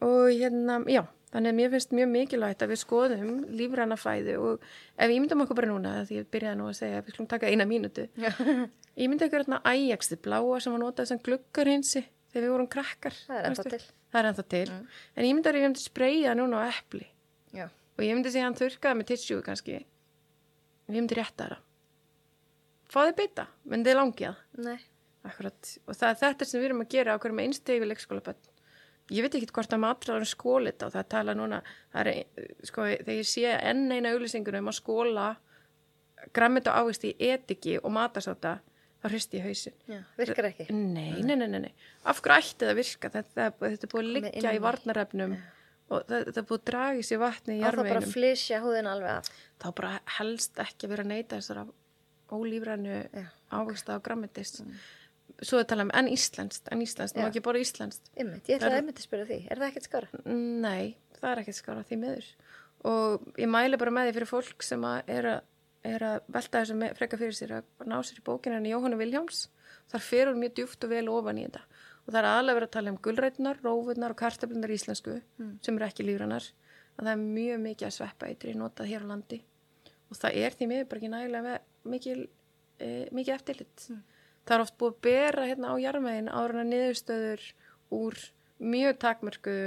Og hérna, já, þannig að mér finnst mjög mikilvægt að við skoðum lífræna fæðu og ef ég myndum okkur bara núna því ég byrjaði nú að segja að við skulum taka eina mínútu. Ég myndi okkur hérna æjaxi bláa sem var notað sem gluggarhinsi þegar við vorum krakkar Það er ennþá til. það er ennþá til, en ég myndi að ég myndi spreyja núna á epli. Já. og ég myndi segja hann þurrkaði með tissue kannski. Ég myndi rétta það. Fáði bita, myndi þið langið Nei. Akkurat, og það er þetta sem við erum að gera á hverjum einstegi leikskólaböld. Ég veit ekki hvort að matræðan skólit á það tala núna, það er, sko, þegar ég sé enn eina auglýsingur um að skóla grammit og ávist í etiki og matasáta, þá hristi ég hausin. Já. Virkar ekki. Nei, nei, nei, nei, nei. Af hverju ætti það að virka? Þetta, þetta er búið að liggja í varnarefnum og það, það er búið að draga í vatni í Á það bara að jarðveginum. flysja húðin alveg af. Þá bara helst ekki að vera að neyta þessar ólífrænu ávista og grammitist. Svo er talað um enn íslenskt, enn íslenskt, Já. ekki borða íslenskt. Einmitt. Ég ætlaði einmitt að spyrja því. Er það ekkert skára? Nei, það er ekkert skára því miður. Og ég mæli bara með því fyrir fólk sem að er, að, er að velta þessu með, freka fyrir sér að ná sér í bókinu henni Jóhannu Viljáms. Þar fer hún mjög djúft og vel ofan í þetta. Og það er aðlega verið að tala um gulrætunar, rófurnar og kartaflunar íslensku sem eru ekki lífranar. Að það er mjög mikið að sveppa eitri notað hér á landi. Og það er því miður bara ekki nægilega með mikil, e, mikið eftirlit. Það er oft búið að bera hérna á jarmegin ára niðurstöður úr mjög takmörku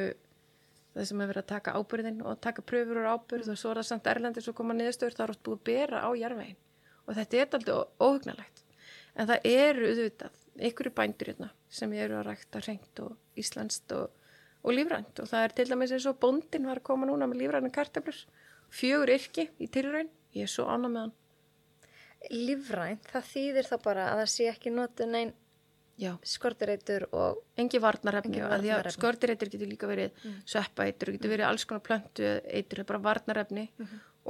það sem er verið að taka ábyrðin og taka pröfur úr ábyrð og svo er það samt erlendi svo koma niðurstöður það er oft búið að bera á jarmegin og þetta er alltaf óhugnalegt en það eru auðvitað ykkur bændur hérna sem eru að rækta reynd og íslenskt og, og lífrænt. Og það er til dæmis eins og bóndin var að koma núna með lífræna kartöflur. Fjögur yrki í tilraun. Ég er svo annað með hann Lífrænt, það þýðir þá bara að það sé ekki notu neinn Já. skortireitur og engi varnarefni varnarefni. skördireitur getur líka verið mm. sveppaeitur, getur verið alls konar plöntu eitur, bara varnarefni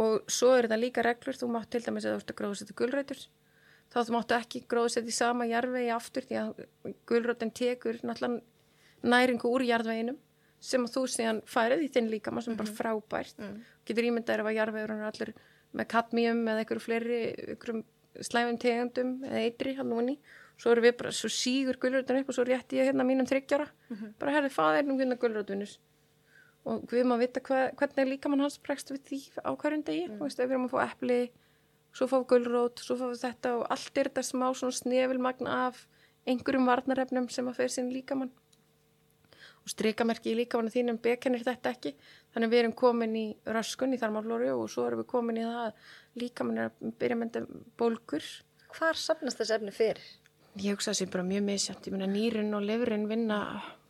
og svo er það líka reglur, þú mátt til dæmis að þú ert að gróðsetja gulrætur þá þú máttu ekki gróðsetja í sama jarðvegi aftur því að gulrætin tekur náttúrulega næringu úr jarðveginum sem að þú síðan færið í þinn líkama sem er bara frábært getur ímyndaður ef að jarðvegur er allir með kadmium eða einhverju fleiri einhverjum slæfum tegundum eða eitri hann og ný svo erum við bara, svo sígur gulröðun upp og svo rétti ég hérna mínum þryggjara bara herði faðir nú hérna gulröðunir og við maður vita hva, hvernig líka mann hans bregst við því á hverjum degi. Mm. veist, ef við erum að fá epli svo við gulrót, svo við þetta og allt er þetta smá svona snefilmagn af einhverjum varnarefnum sem að fer sín líkamann. og strikamerki í líkamannu þínum bekennir þetta ekki þannig við erum komin í röskun í þarmaflóri og svo erum við komin í það að líkamann er að byrja mynda bólgur hvar sapnast þessi efni fyrir? Ég hugsa þessi bara mjög misjæmt, ég meina nýrin og lifrin vinna,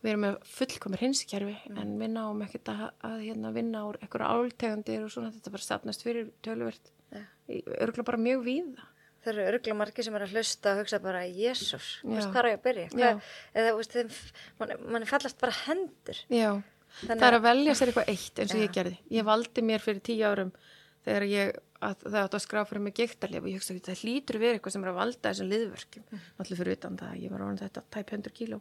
við erum með fullkomir hinskerfi en við náum ekkert að, að hérna, vinna úr einhverja áltegundir og svona þetta bara stafnast fyrir töluvert, Ja. örgulega bara mjög víða. Það eru örgulega margir sem er að hlusta og hugsa bara, jésús, hvað er ég að byrja? Hvað, eða, veist, þeim, mann, mann fallast bara hendur. Já, Þannig það er að- velja sér eitthvað eitt eins og Já. ég gerði. Ég valdi mér fyrir tíu árum þegar ég, að, það átt að skrá fyrir mig giktarlef og ég hugsa að það hlýtur verið eitthvað sem er að valda þessum liðverkjum. Mm. Allir fyrir utan það, ég var orðin þetta tæp 100 kíló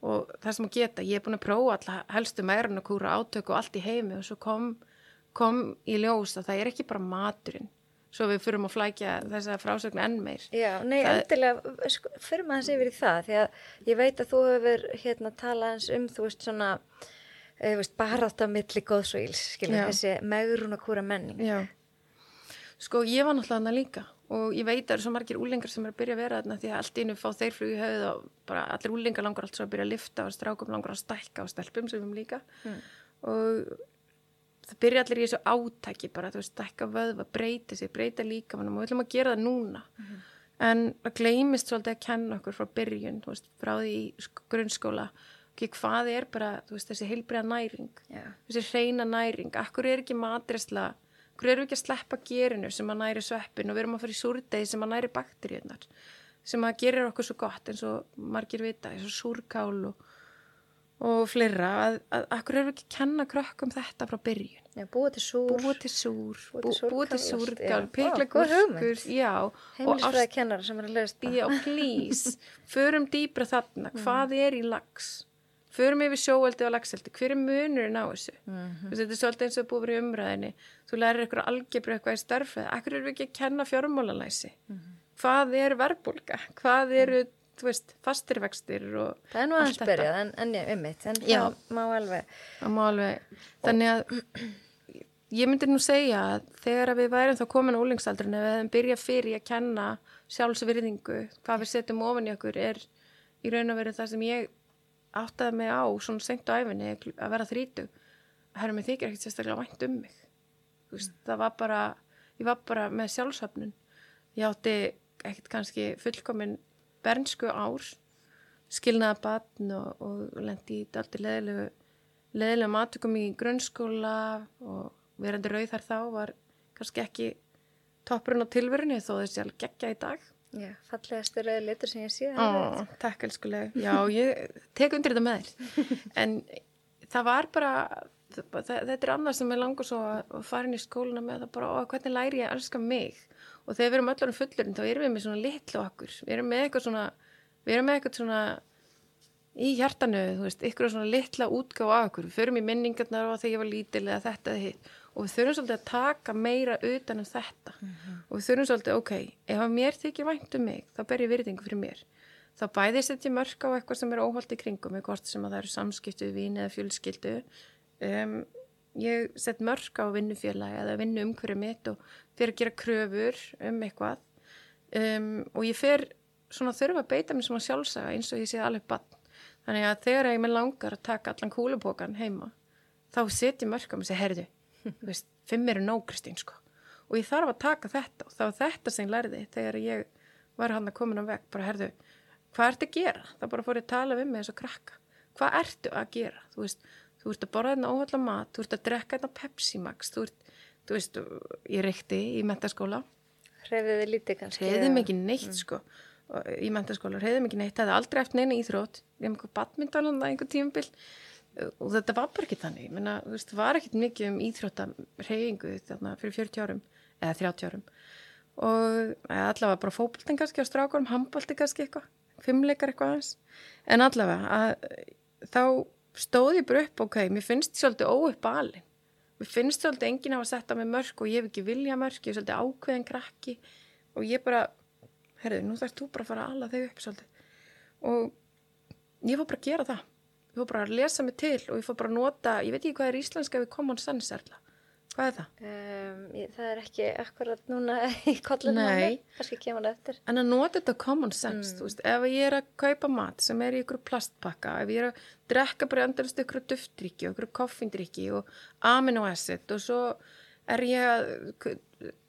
og það sem að geta, ég er búin að prófa alla helstu meirinn að kúra átök og allt í heimi og svo kom, kom í ljós að það er ekki bara maturinn svo við fyrum að flækja þessa frásögnu enn meir. Já, nei, Það- endilega, sko, maður þessi yfir í það, því að ég veit að þú hefur hérna talað eins um, þú veist, svona, þú veist, barátt á milli góðs og íls, skilja, þessi megrun og kúra menning. Já. Sko, ég var náttúrulega þarna líka og ég veit að það eru svo margir úlingar sem er að byrja að vera þarna því að allt innu fá þeir flug í höfuð og bara allir úlingar langar allt svo að byrja að lifta og strákum langar að stækka og stelpum sem við líka og það byrja allir í þessu átaki bara, þú veist, stækka vöðva, breyta sig, breyta líka og við ætlum að gera það núna. En það gleymist svolítið að kenna okkur frá byrjun, þú veist, frá því grunnskóla, ekki hvað er bara, þú veist, þessi heilbriða næring? Já. þessi hreina næring, akkur er ekki matresla, akkur við ekki að sleppa gerinu sem að næri sveppin og við erum að fara í súrdegi sem að næri bakteríunar sem að gerir okkur svo gott eins og margir vita, eins og súrkál og, og fleira. Að, að akkur erum við ekki að kenna krökkum þetta frá byrjun Já, búið til súr, búið til súr, Búið til súrkál, pikla og heimilisfræði kennara sem er að lögast Já, please, förum dýbra þarna, hvað er í lags? Förum yfir sjóeldi og lagseldi, hver er munurinn á þessu? Mm -hmm. Þetta er svolítið eins og búið í umræðinni, þú lærir eitthvað algebru eitthvað í starfið, akkur eru við ekki að kenna fjármálalæsi? Hvað er verbulga? Hvað eru, þú veist, fastirvextir og Það er nú aðeins byrjað, en, en ég, ummitt, en Já. það má alveg, Það má alveg, þannig að ég myndi nú segja að þegar að við værum þá komin á úlingsaldrin ef við hefum byrjað fyrir að kenna sjálfsvirðingu, hvað við setjum ofan í okkur er í raun og veru það sem ég áttaði mig á svona sengt á æfinni að vera þrítug að herra mig þykir ekkert sérstaklega vænt um mig. Þú veist, það var bara ég var bara með sjálfsöfnun ég átti ekkert kannski fullkomin bernsku ár skilnaða batn og, og lendi í daldi leðilegu leðilega matökum í grunnskóla og verandi rauð þar þá var kannski ekki toppurinn á tilverunni þó þessi alveg geggja í dag já, fallegasti rauði litur sem ég sé. Ó, takk elskulega. Já, ég tek undir þetta með þér. En það var bara, það, þetta er annað sem ég langar svo að að fara inn í skóluna með það bara, ó, hvernig læri ég að elska mig? Og þegar við erum öllum fullurinn, þá erum við með svona litlu okkur. Við erum með eitthvað svona, við erum með eitthvað svona í hjartanu, þú veist, ykkur svona litla útgáfa af okkur. Við förum í minningarnar og þegar ég var lítil eða þetta eða hitt. Og við þurfum svolítið að taka meira utan um þetta. Og við þurfum svolítið, ok, ef að mér þykir vænt um mig, þá ber ég virðingu fyrir mér þá bæði setja mörk á eitthvað sem er óholt í kringum með hvort sem að það eru samskiptu vín eða fjölskyldu um, ég set mörk á vinnufélagi eða vinnu umhverju mitt og fyrir að gera kröfur um eitthvað um, og ég fer svona þurfa að beita mér svona sjálfsaga eins og ég sé alveg bann þannig að þegar ég með langar að taka allan kúlupokan heima þá set ég mig og segja, herðu, þú veist, fimm eru nóg Kristín sko og ég þarf að taka þetta og það var þetta sem ég lærði þegar ég var hann að komin á veg bara herðu, hvað ertu að gera? Það bara fór ég að tala við mig eins og krakka hvað ertu að gera? Þú veist, þú ert að borða þetta óhaldla mat, þú ert að drekka þetta Pepsi Max, þú ert, þú veist ég reykti í mentaskóla Hreyfið þið lítið kannski. reyði mig ekki neitt sko og- í mentaskóla, reyði mig ekki neitt, það hefði aldrei eftir neina íþrótt, ég hef einhver badminton einhver tímabil. Og þetta var bara ekki þannig, þú veist, var ekkit mikið um íþrótta reyðingu þarna fyrir 40 árum eða 30 árum. Og allavega bara fótboltin kannski á strákurum, handbolti kannski eitthvað, fimmleikar eitthvað aðeins. En allavega að, þá stóð ég bara upp, ok, mér finnst svolítið óuppalinn mér finnst svolítið enginn hafa sett á mig mörg og ég hef ekki vilja mörg, ég er svolítið ákveðin krakki. Og ég bara, herðu, nú þarfst þú bara að fara að alla þau upp svolítið. Og ég fór bara að gera það. Ég fór bara að lesa mig til og ég fór bara að nota, ég veit ekki hvað er íslenska við common sense erla, hvað er það? Um, ég, það er ekki akkurat núna í kollunum á mig, kannski kemur það eftir. En að nota þetta common sense, þú veist, ef ég er að kaupa mat sem er í ykkur plastpakka, ef ég er að drekka bara endalist ykkur duftdrykki og ykkur koffindrykki og amino acid og svo er ég að,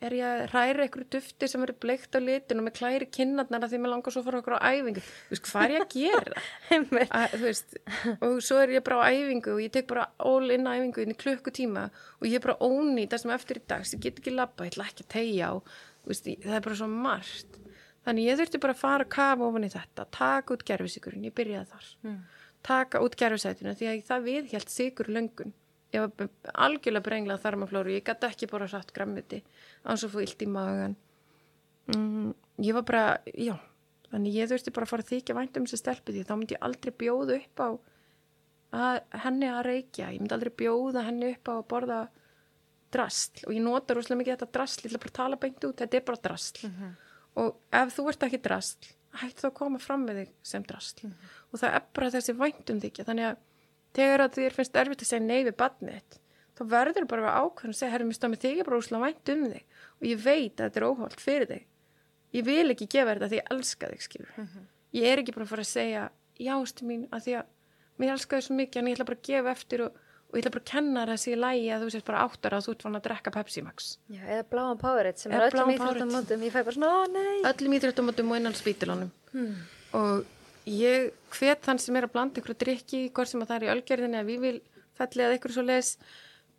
er ég að hræra ykkur dufti sem eru bleikt á litin og með klæri kinnarnar að því mér langar svo að fara okkur á æfingu. Þú veist, hvað er ég að gera? Að, veist, og svo er ég bara á æfingu og ég tek bara all in æfingu inn í klukkutíma og ég er bara óni það sem eftir í dags, ég get ekki labba, ég ætla ekki að tegja þú veist, það er bara svo margt. Þannig ég þurfti bara að fara að kafa ofan í þetta, taka út gerfisíkurinn ég byrjaði þar, taka út gerfisætinu því að það viðhjælt sigur löngun ég var algjörlega brenglað þarmaflóru, ég gæti ekki bara satt grammiti, án svo fóð illt í magan mm, ég var bara, já. Þannig ég þurfti bara að fara að þykja vænt um þessi stelpu því þá myndi ég aldrei bjóða upp á að henni að reykja. Ég myndi aldrei bjóða henni upp á að borða drasl. Og ég nota rosalega mikið þetta drasl, ég ætla bara að tala beint út, þetta er bara drasl. Og ef þú ert ekki drasl, hættu þá að koma fram með þig sem drasl. Og það er bara þessi væntum þykja, þannig að þegar að þér finnst erfitt að segja nei við badnið þá verður bara að vera ákveðin að segja, herri, mér stömmið þig er bara rosalega vænt um þig og ég veit að þetta er óholt fyrir þig ég vil ekki gefa þetta því ég elska þig skilur ég er ekki bara að fara að segja já, stu mín, að því að mér elska þig svo mikið en ég ætla bara að gefa eftir og, og ég ætla bara að kenna þér þessi lægi að þú sést bara áttar að þú ert fann að drekka Pepsi Max Já, eða bláan Powerade sem Eða er öllum bláan íþróttum Powerade. mótum. Ég fæ bara svona, ó nei. öllum íþróttumótum og innan spítilunum og ég hvet þann sem er að blanda ykkur drikki hvort sem að það er í ölgerðinni að við vil felli að ykkur svo leis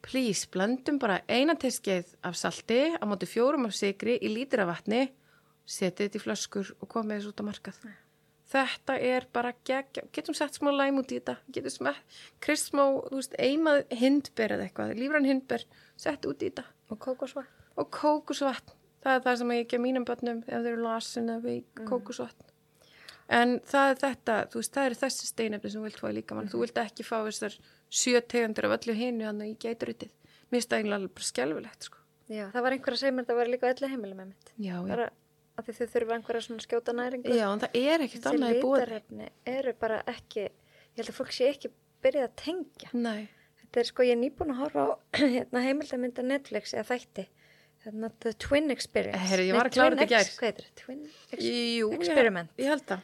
please, blandum bara eina teskeið af salti á móti fjórum af sigri í lítir af vatni setið þetta í flöskur og komið þessu út á markað. Þetta er bara gegg getum sett smá læm út í þetta getum smett, krist smá, þú veist, eimað hindber eða eitthvað, lífran hindber sett út í þetta. Og kókosva. og kókusvatn það er það sem ég ekki að mínum börnum ef þeir eru lasin eða veik, Mm. En það er þetta þú veist, það er þessi steinefni sem þú vilt fá í líkamann þú vilt ekki fá þessar sjö tegundur af öllu hinu þannig í geiturritið mér finnst það eiginlega bara skelfilegt sko. Já, það var einhver að segja mér að það var líka öllu heimilum með mitt. já, já. Bara að þið þurfa einhverja svona skjóta næringu. já, en það er ekkert Þessi annað í búið litarefni eru bara ekki, ég held að fólk sé ekki byrjað að tengja. nei, Þetta er sko, ég er nýbúin að horfa á hérna, heimildamynda Netflix eða þætti. Hérna, The Twin Experience. Herri, ég var að klára þetta í gær. Ex- Hvað heitir það? Twin Ex Jú, Experiment. ég, ég held það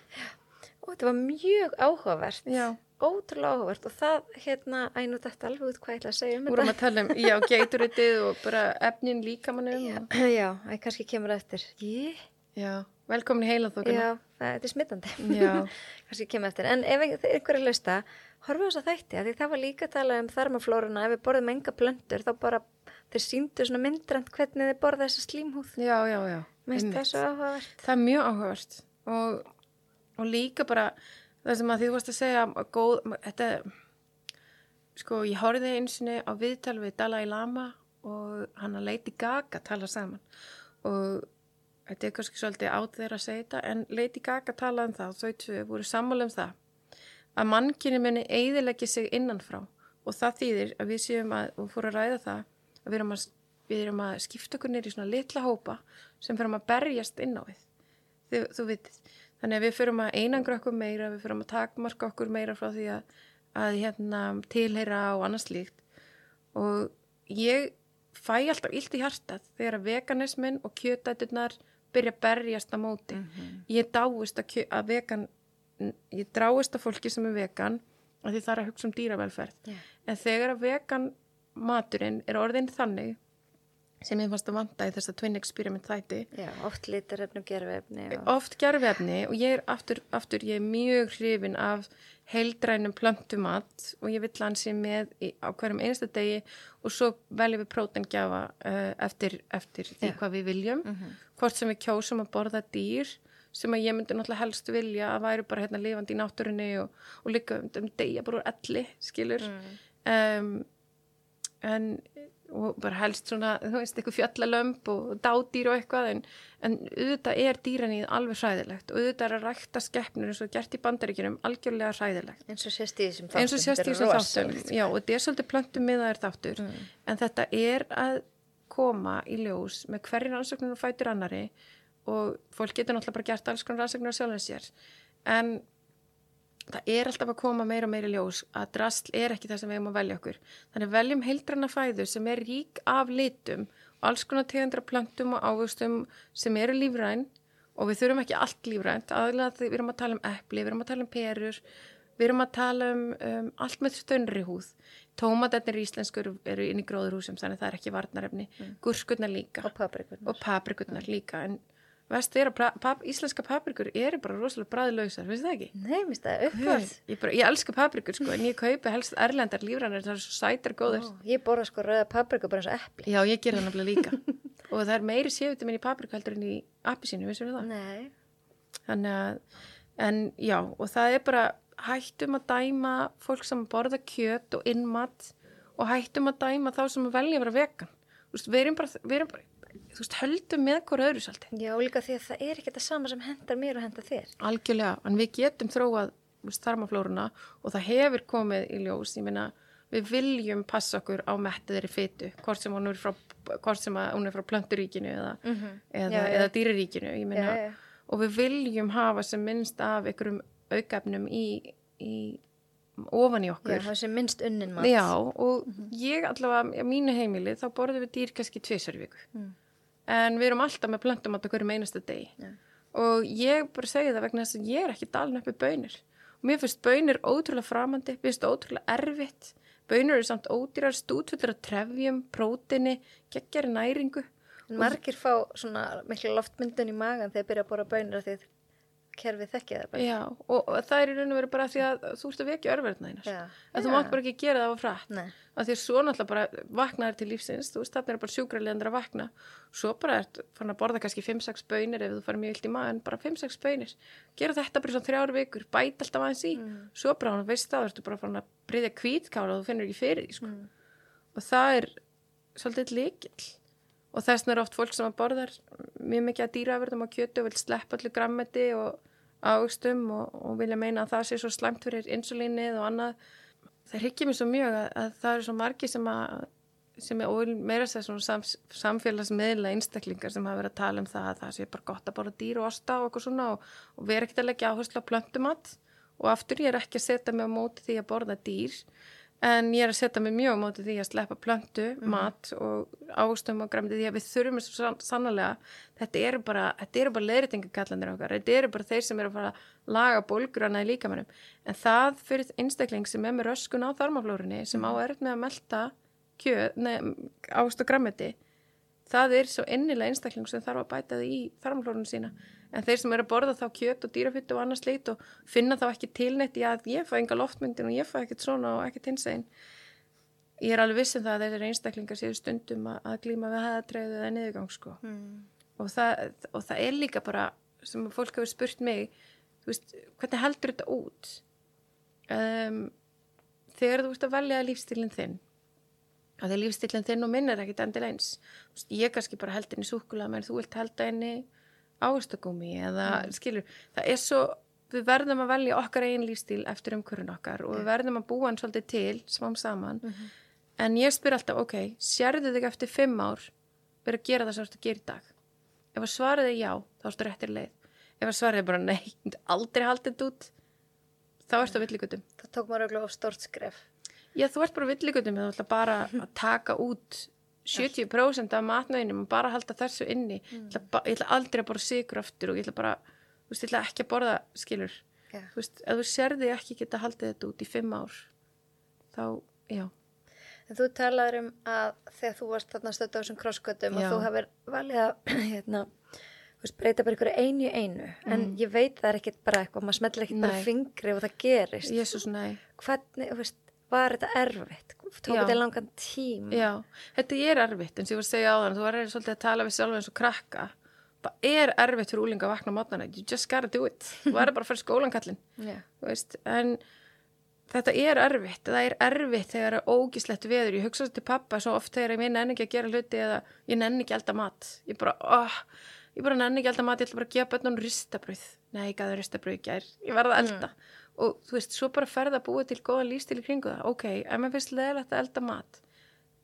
Og þetta var mjög áhugavert. já, Ótrúlega áhugavert og það, hérna, ænú þetta alveg út hvað ég ætla að segja um vorum að tala um já, geiturritið og bara efnin líkamannum Já, og, já, það kannski kemur eftir. Ég? já, velkomin í heila Já, það, þetta er smittandi. Já. kannski kemur eftir. En ef ein- einhver er lausta, við á þess að þætti, því það var líka að tala um þarmaflóruna, ef við borðum enga plöndur, þá bara, þeir síndu svona myndrænt hvernig þeir borða þessa slímhúð. já, já, já það er mjög áhugavert. Og, og líka bara það sem að því þú varst að segja að góð, þetta sko ég horfði einsinni á viðtal við Dalai Lama og hann að Lady Gaga tala saman. Og þetta er kannski svolítið át þeirra að segja þetta en Lady Gaga talaði um það þau tvö voru sammála um það að mannkynni muni eiðilegja sig innanfrá. Og það þýðir að við séum að og fóru að ræða það að við erum að, við erum að skipta okkur nýr í svona litla hópa sem fyrir að berjast inn á við þú, þú vitið. Þannig að við fyrir að einangra okkur meira, við fyrir að takmarka okkur meira frá því að, að hérna, tilheyra og annars líkt. Og ég fæ alltaf illt í hjartað þegar veganismin og kjötætunar byrja að berjast á móti. Ég dáist að, að vegan, ég dráist að fólki sem er vegan að því það er að hugsa um dýravelferð. Já. En þegar að vegan maturinn er orðin þannig sem ég fannst að vanta í þessa Twin Experiment þætti. Já, oft litarefni og gerfefni og... oft gerfefni og ég er aftur, aftur ég er mjög hrifin af heildrænum plöntumat og ég vill hann sé með í, á hverjum einsta degi og svo veljum við prótengjafa uh, eftir, eftir því Já. hvað við viljum. Hvort sem við kjósum að borða dýr sem að ég myndi náttúrulega helst vilja að væri bara hérna lifandi í náttúrunni og, og líka um, um degja bara úr elli skilur. Um, en og bara helst svona, þú veist, eitthvað fjallalömb og dádýr og eitthvað en, en auðvitað er dýranýð alveg hræðilegt og auðvitað er að rækta skeppnur eins og gert í bandaríkjunum algjörlega hræðilegt. Eins og sést í þessum þáttum. og þessum þáttum já, og þetta er svolítið plöntum miðaðir þáttur en þetta er að koma í ljós með hverjir rannsóknir og fætur annari og fólk getur náttúrulega bara gert alls konar rannsóknir á sjálfum sér. En það er alltaf að koma meira og meira ljós að drasl er ekki það sem við erum að velja okkur. Þannig veljum heildræna fæðu sem er rík af litum alls konar tegundra plöntum og ávöxtum sem eru lífræn og við þurfum ekki allt lífrænt. Aðlega við erum að tala um epli, við erum að tala um perur við erum að tala um, um allt með stönnri húð. Tómatarnir íslenskur eru inn í gróðurhúsum þannig það er ekki varnarefni, mm. gúrskurnar líka. Og paprikurnar. og paprikurnar líka. En vest er að pap, íslenska paprikur eru bara rosalega bræðlausar, finnst það ekki? Nei, minnst það uppvörð. Ég, ég elska paprikur sko, en ég kaupi helst erlendar lífrænar, það er svo sætar góður. Ó, ég borða sko rauða papriku bara eins og epli. Já, ég ger það nefnilega líka. og það er meiri sévitamin í papriku heldur en í appisínu, vissum við það? Nei. Þannig að, en já, og það er bara hættum að dæma fólk sem borða kjöt og innmat og hættum að dæma þá sem velja að vera vegan. Þú veist, við erum bara, við erum bara þú veist, höldum með hvort öðru svolítið. Já, líka því að það er ekki það sama sem hendar mér og hendar þér. Algjörlega, en við getum þróað þarmaflóruna og það hefur komið í ljós, ég meina við viljum passa okkur á mettiðri fytu hvort sem hún er frá, hvort sem að hún er frá plönturíkinu eða, Mhm. eða, Já, já. eða dýraríkinu ég meina, Já, já. og við viljum hafa sem minnst af einhverjum aukefnum í, í ofan í Já, okkur það sé minnst unnin mat. Já, og ég allavega, mínu heimili, þá borðum við dýr kannski tvisar í viku. Mm. En við erum alltaf með plöntum á hverjum einasta degi. Já. Og ég bara segi það vegna þess að ég er ekki dalin upp við bönir. Og mér finnst bönir ótrúlega framandi, mér finnst ótrúlega erfitt. Bönir eru samt ódýrar stútfullir af trefjum, prótini, geggjari næringu. Margir fá svona miklu loftmyndun í magan þegar byrja að bora bönir að kerfið þekkja það bara. Já, og, það er í raun og veru bara því að þú ert að vekja örverðna einar. Já. En þú Já. mátt bara ekki gera það á frætt. Nei. að því að svo náttúrulega bara vaknaður til lífsins, þú veist, þarna er bara sjúkraliðandur að vakna, svo bara ert fann að borða kannski 5-6 bönir ef þú farið mjög vilt í maður, bara 5-6 bönir gera þetta bara svona þrjár vikur, bæta alltaf aðeins í, svo bara hann veist það, þú ertu bara fann að breyðja kvítkála og þú finnur ekki fyrir því, sko. og það er svolítið líkill og þess vegna er oft fólk sem að borðar mjög mikið að dýraverðum og kjötu og vil sleppa allir grammeti og ágstum og, og vilja meina að það sé svo slæmt fyrir insulínið og annað. Það hryggir mér svo mjög að, að það eru svo margi sem að sem er og meira sér svona sams, samfélagsmiðla einstaklingar sem hafa verið að tala um það að það sé bara gott að borða dýr og osta og eitthvað svona og, og vera ekkert að leggja áherslu á plöntumat. Og aftur ég er ekki að setja mig á móti því að borða dýr en ég er að setja mig mjög á móti því að sleppa plöntu, mat og ástum og græmdi því að við þurfum svo sann, sannlega, þetta eru bara þetta eru bara leiritingakallandir okkar. Þetta eru bara þeir sem eru að fara að laga bólgrana í líkamannum, en það fyrir einstakling sem er með röskun á þarmaflórunni sem á erut með að melta kjöð, nei, ást og græmiti það er svo innilega einstakling sem þarf að bæta það í þarmaflórunni sína en þeir sem eru að borða þá kjöt og dýrafyttu og annars lít og finna þá ekki tilnætt í að ég fæ enga loftmyndin og ég fæ ekkert svona og ekkert hinsegin. Ég er alveg vissin það að þeir eru einstaklingar séu stundum að, glíma við hæðatræðu eða niðurgang sko. Mm. og það, og það er líka bara sem fólk hefur spurt mig veist, hvernig heldur þetta út? Um, þegar þú ert að velja lífstílinn þinn að því lífstílinn þinn og minn er ekkit endilega eins. Veist, ég kannski bara held henni súkulega menn þú vilt helda henni ástagúmi eða skilur, það er svo við verðum að velja okkar eigin lífstíl eftir umhverjun okkar og við verðum að búa hann svolítið til smám saman. En ég spyr alltaf, ok, sérðu þig eftir fimm ár verið að gera það sem þú ert að gera í dag? Ef að svarið er já, þá ertu réttir leið. Ef að svarið er bara nei, aldrei haldið þetta út þá ertu á villigutum Það tók maður auðvitað of stort skref. já, þú ert bara á villigutum þú ætla bara að taka út 70% af matnöginum og bara halda þessu inni ég, ætla, ég ætla aldrei að borða sigur aftur og ég ætla bara, þú veist, ég ætla ekki að borða skilur, Já. þú veist, ef þú sérði ekki geta haldið þetta út í fimm ár þá, já En þú talaður um að þegar þú varst þarna stödd á þessum krosskötum og þú hefur valið að hérna, veist, breyta bara ykkur einu einu. En ég veit það er ekkit bara eitthvað, maður smellir ekkit bara Nei. fingri og það gerist. Jésús, nei Hvernig, veist, var þetta erfitt? Tók þetta langan tím? Já, þetta er erfitt eins og ég var að segja á þann, þú var svolítið að tala við sjálf eins og krakka. Það er erfitt fyrir úlinga að vakna mótnana you just gotta do it, þú verður bara að fara í skólan kallinn Já. þú veist, en þetta er erfitt, það er erfitt þegar það er ógislegt veður, ég hugsa þetta til pappa svo oft þegar ég nenni ekki að gera hluti eða ég nenni ekki elda mat, ég bara oh, ég bara nenni ekki elda mat, ég ætla bara að gefa bönnum ristabröð, nei, ég gæði ristabröð í gær. Ég verða að elda og þú veist, svo bara ferða að búa til góða lístil í kringu það. Ok, ef maður finnst leðilegt að elda mat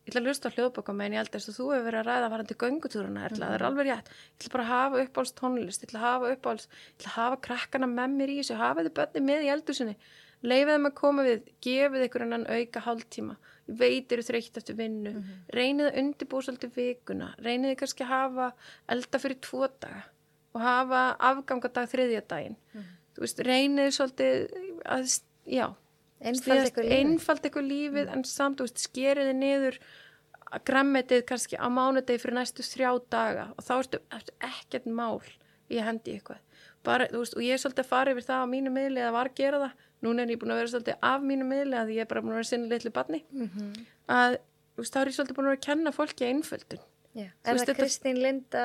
ég ætla að hlusta á hljóðbóka meðan ég eldast og þú hefur verið að ræða varandi göngutúruna Erla, það er alveg rétt, ég ætla bara að hafa uppáhalds tónlist, ég ætla að hafa uppáhalds ég ætla að hafa krakkana með mér í þessu hafa þið bönni með í eldursinni leifið þeim að koma við, gefið ykkur hennan auka hálftíma, ég veit eru þreytt eftir vinnu, reynið að undirbúa svolítið vikuna, reynið kannski að hafa elda fyrir tvo daga og hafa afgangadag þriðja daginn. Þú veist, reynið svolítið að, já Einfald ykkur lífið. lífið en samt, þú veist, skeriði niður grammetið kannski á mánudegi fyrir næstu þrjá daga og þá ertu, ertu ekkert mál í að hendi eitthvað bara, veist, og ég er svolítið að fara yfir það á mínu miðli eða var að gera það, núna er ég búin að vera svolítið af mínu miðli að ég er bara búin að vera sinni litlu barni Mhm. að, þú veist, þá er ég svolítið búin að vera að kenna fólki einföldun Já. Þú Er veist, það Kristín Linda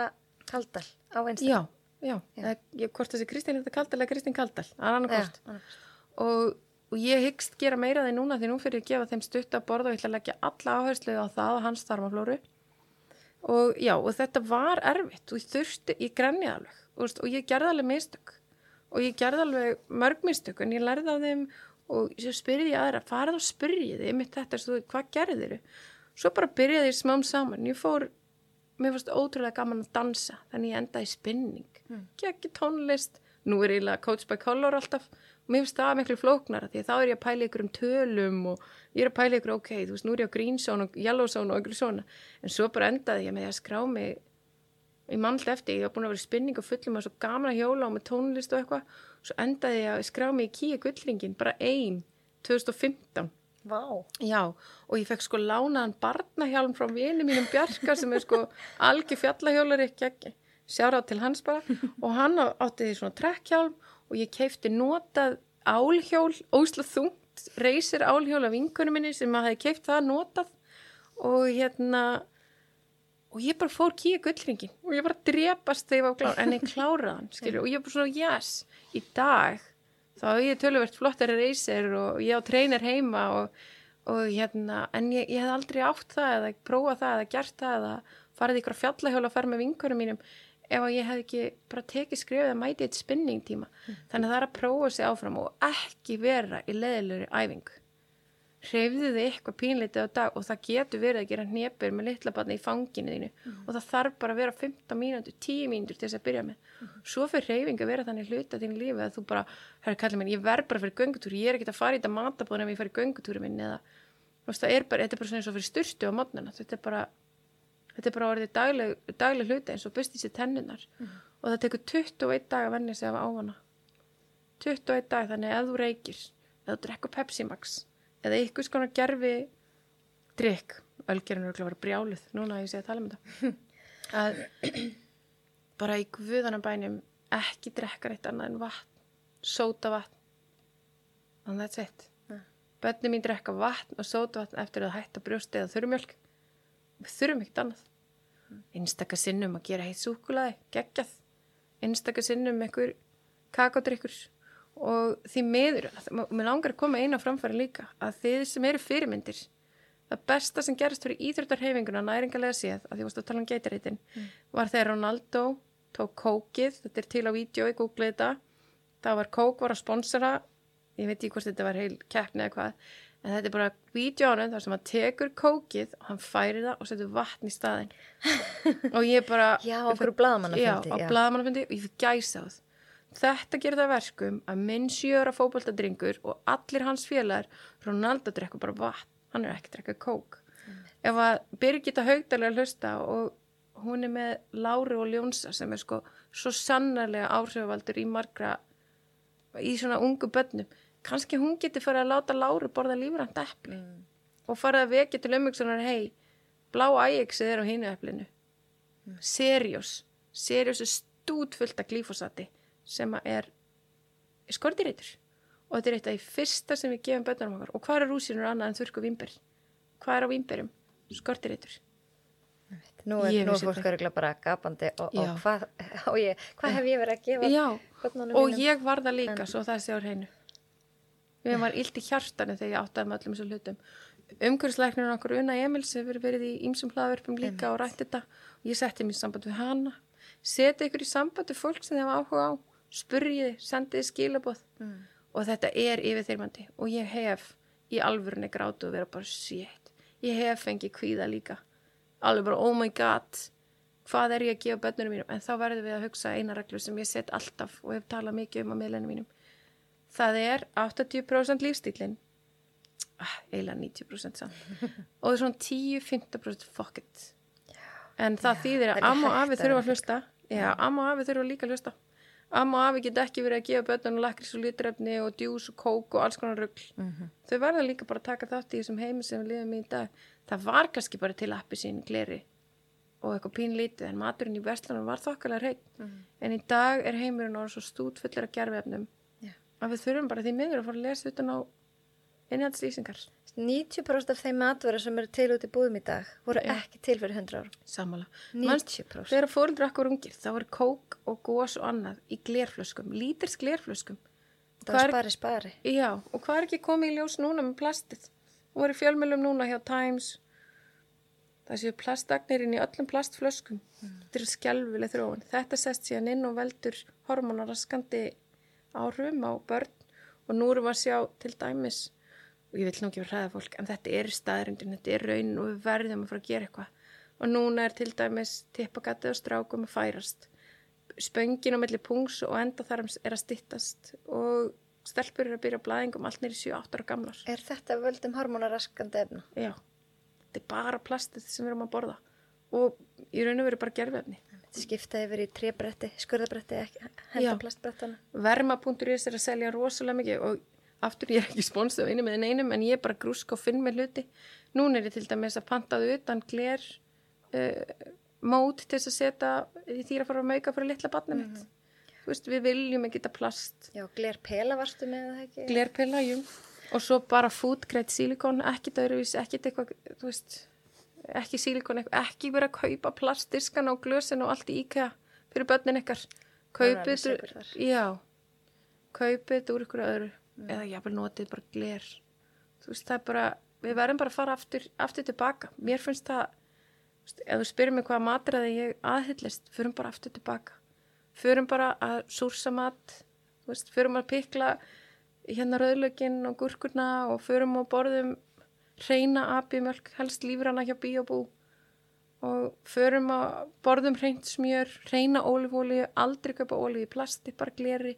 Kaldal á Instagram? já, já, já. Ég, hvort þessi Kristín þetta kaldal eða Kristín kaldal, er annað hvort hvort. Og, og ég hyggst gera meira því núna því nú fyrir ég að gefa þeim stutt að borða og ég ætla að leggja alla áherslu á það og hans þarmaflóru. Og já, og þetta var erfitt. Og ég þurfti, ég grenni alveg og, og ég gerði alveg mistök. Og ég gerði alveg mörg mistök en ég lærði af þeim og svo spyrði ég aðra, farið og spyrjið ég mitt þetta, svo, hvað gerðir þau svo bara byrjaði ég smám saman. Ég fór, mér fannst ótrúlega gaman að dansa þannig ég endaði spinning. Mm. ekki tónlist, nú er ég coach by color alltaf mér finnst það miklu flóknara því þá er ég að pæla ykkur um tölum og ég er að pæla ykkur, ok, þú veist, nú er ég á green zone og yellow zone og ykkur svona en svo bara endaði ég með að skrá mig í mannlega eftir, ég hef búin að vera spinning og fullum og svo gaman að hjóla og með tónlist og eitthvað. Svo endaði ég að skrá mig í Kíja Gullringin bara einn, 2015 Vá. Já, og ég fekk sko lánaðan barnahjálm frá vini mínum Bjarka sem er sko algjör fjallahjólari sjára á til hans bara. Og hann átti því svona trekkhjálm og ég keipti notað álhjól, ósla þungt reysir álhjól af vinkunum minni sem að hafi keipt það notað. Og hérna og ég bara fór kíja gullringin og ég bara drepast þegar ég var klár en ég kláraðan skilur, og ég bara svona yes í dag þá er ég töluvert flottari reysir og ég á treynir heima og, og hérna en ég, ég hef aldrei átt það eða prófað það eða gert það eða farið ykkur að fjallahjóla að fara með vinkunum mínum ef að ég hef ekki bara tekið skrifið að mæti eitt spinning tíma mm. þannig að það er að prófa sig áfram og ekki vera í leðilegri æfingu hreyfðu þið eitthvað pínleitið á dag og það getur verið að gera hnepir með litla batna í fanginu þínu mm. og það þarf bara að vera 15 mínútur, 10 mínútur til þess að byrja með mm. svo fyrir hreyfing að vera þannig hluta þín lífi að þú bara, herri kallið minn, ég verð bara fyrir göngutúri, ég er ekki að fara í þetta matabóðin ef ég fyrir göngutúri minn eða það er bara, þetta er bara svona eins og fyrir styrstu á mótnana, þetta er bara þetta er bara orðið dagleg, dagleg hluti eins og bustið sér tennunar mm. og það tekur 21 dag að vennja sig af ávana 21 dag þannig að þú reykir eða þú drekkur Pepsi Max eða ykkur skona gerfi drikk, ölgerinn eru að vera brjálið núna að ég sé að tala um þetta. Að bara í guðanabænum ekki drekkar eitt annað en vatn sóta vatn and that's it. Yeah. bönni mín drekka vatn og sóta vatn eftir að hætta brjósti eða þurrmjölk við þurfum ekkert annað einstakar sinnum að gera heitt súkulaði geggjað, einstakar sinnum einhver kakadrykkur og því meður mér langar að koma eina framfæri líka að þið sem eru fyrirmyndir það besta sem gerist fyrir íþjóttarhefinguna næringarlega séð, að því varst að tala um geitareitin mm. var þegar Ronaldo tók kókið, þetta er til á vídeo í Google þetta, það var kók var að sponsora, ég veit ekki hvort þetta var heil keppni eða hvað en þetta er bara vídjónum þar sem hann tekur kókið og hann færi það og setur vatn í staðin og ég bara já, okkur bladamannafundi og ég fyrir gæsa á það. Þetta gerir það verkum að minn sjöra fókbaltadringur og allir hans félagar Ronaldo drekkur bara vatn. Hann er ekki drekkað kók. Mm. ef að Birgitta Haugdalega hlusta og hún er með Lári og Ljónsa sem er sko svo sannarlega áhrifvaldur í margra í svona ungu börnum kannski hún getur farið að láta Láru borða lífrænt eppli mm. og farið að vekja til umvöksunar hei, blá ægixið er á hínu epplinu mm. Seriós. Seriós er stútfullt af glífosati sem er skortireitur og þetta er eitt af því fyrsta sem við gefum börnum okkar. Og hvað er rúsinur annað en þurrku vimber hvað er á vimberum? Skortireitur Nú er, nú er fólk öruglega bara gapandi og, og hvað, hvað hef ég verið að gefa Já, og ég var það líka en, svo það sé á hreinu við var illt í hjartanu þegar ég áttaði með öllum þessum hlutum. Umhverfisleiknirinn okkur Una Emils hefur verið í ímsum hlaðverfum líka og rætt þetta. Og ég setti mér í samband við hana. Seti ykkur í samband við fólk sem þið hafa áhuga á. Spurjiði, sendiði skilaboð. Mm. og þetta er yfirþyrmandi. Og ég hef í alvörunni grátu að vera bara sétt ég hef fengið kvíða líka. Alveg bara oh my god hvað er ég að gefa börnunum mínum? En þá verður við að hugsa eina reglu sem ég set alltaf og hef talað mikið um á miðlunum mínum það er 80% lífstílin ah, eiginlega 90% samt. Og það er svona 10-15% fuck it. En það já, þýðir að amma og afi þurfa að hlusta. Já, amma og afi þurfa líka að hlusta. Amma og afi get ekki verið að gefa börnunum lakris og litrefni og djús og kók og alls konar rugg mm -hmm. þau verða líka bara að taka þátt í þessum heimi sem við lifum í dag. Það var kannski bara til appi sín gleri og eitthvað pínlítið en maturinn í vestlunum var þokkalega reynd mm -hmm. en í dag er heimurinn orðið svo stút fullir af gerfefnum að við þurfum bara því miður að fara að lesa utan á innhaldslýsingar 90% af þeim matverðar sem eru til út í búðum í dag voru ja. ekki til fyrir 100 árum. Sammála. 90% Þegar fóröldur akkur ungir þá voru kók og gós og annað í glerflöskum, líters glerflöskum. Það var spari spari. Já, og hvað er ekki komið í ljós núna með plastið? Og voru fjölmjölum núna hjá Times. Það séu plastagnir inn í öllum plastflöskum. Mm. þetta er skjálfileg þróun. Þetta sest síðan inn og veldur hormonaraskandi áhrifum á börn og nú erum við að sjá til dæmis og ég vil nú ekki vera hræða fólk en þetta er staðrindin, þetta er raun og við verðum að fara að gera eitthvað. Og núna er til dæmis tippagatið og strákum að færast. Spöngin á milli pungs og enda þar er að stittast og stelpur eru að byrja blæðingum allt neyri 7-8 ára gamlar. Er þetta völdum hormonaraskandi efna? Já, þetta er bara plastið sem við erum að borða og í raun og veru bara gerfiðafni Þetta skiptaði verið í trébretti, skurðabretti, henda plastbrettana. Verma.is er að selja rosalega mikið og aftur ég er ekki sponsið á einu með einum en ég er bara grúsk og finn með hluti. Núna er ég til dæmis að pantaðu utan gler uh, mót til þess að setja í þýra fara að mauka fyrir litla barnið mitt. Þú veist við viljum ekki þetta plast. Já, gler pela varstu með það ekki? glerpilla, jú. Og svo bara foodgrade silikon ekkit öðruvís, ekkit eitthvað þú veist, ekki silikon eitthvað, ekki vera að kaupa plastdiskan á glösin og allt í IKEA fyrir börnin alveg kaupið já. Kaupið úr ykkur öðru. Eða jáfnvel notið bara gler. Þú veist, það er bara, við verðum bara að fara aftur, aftur tilbaka, mér finnst það ef þú spyrir mig hvaða matræði ég aðhyllist, förum bara aftur tilbaka. Förum bara að súrsa mat þú veist, förum að pikla hérna rauðlögin og gúrkurna og förum og borðum reyna abimjölk, helst lífrana hjá bíobú og förum að borðum reynt smjör, reyna ólífólíu, aldrei kaupa ólíu í plasti, bara gleri,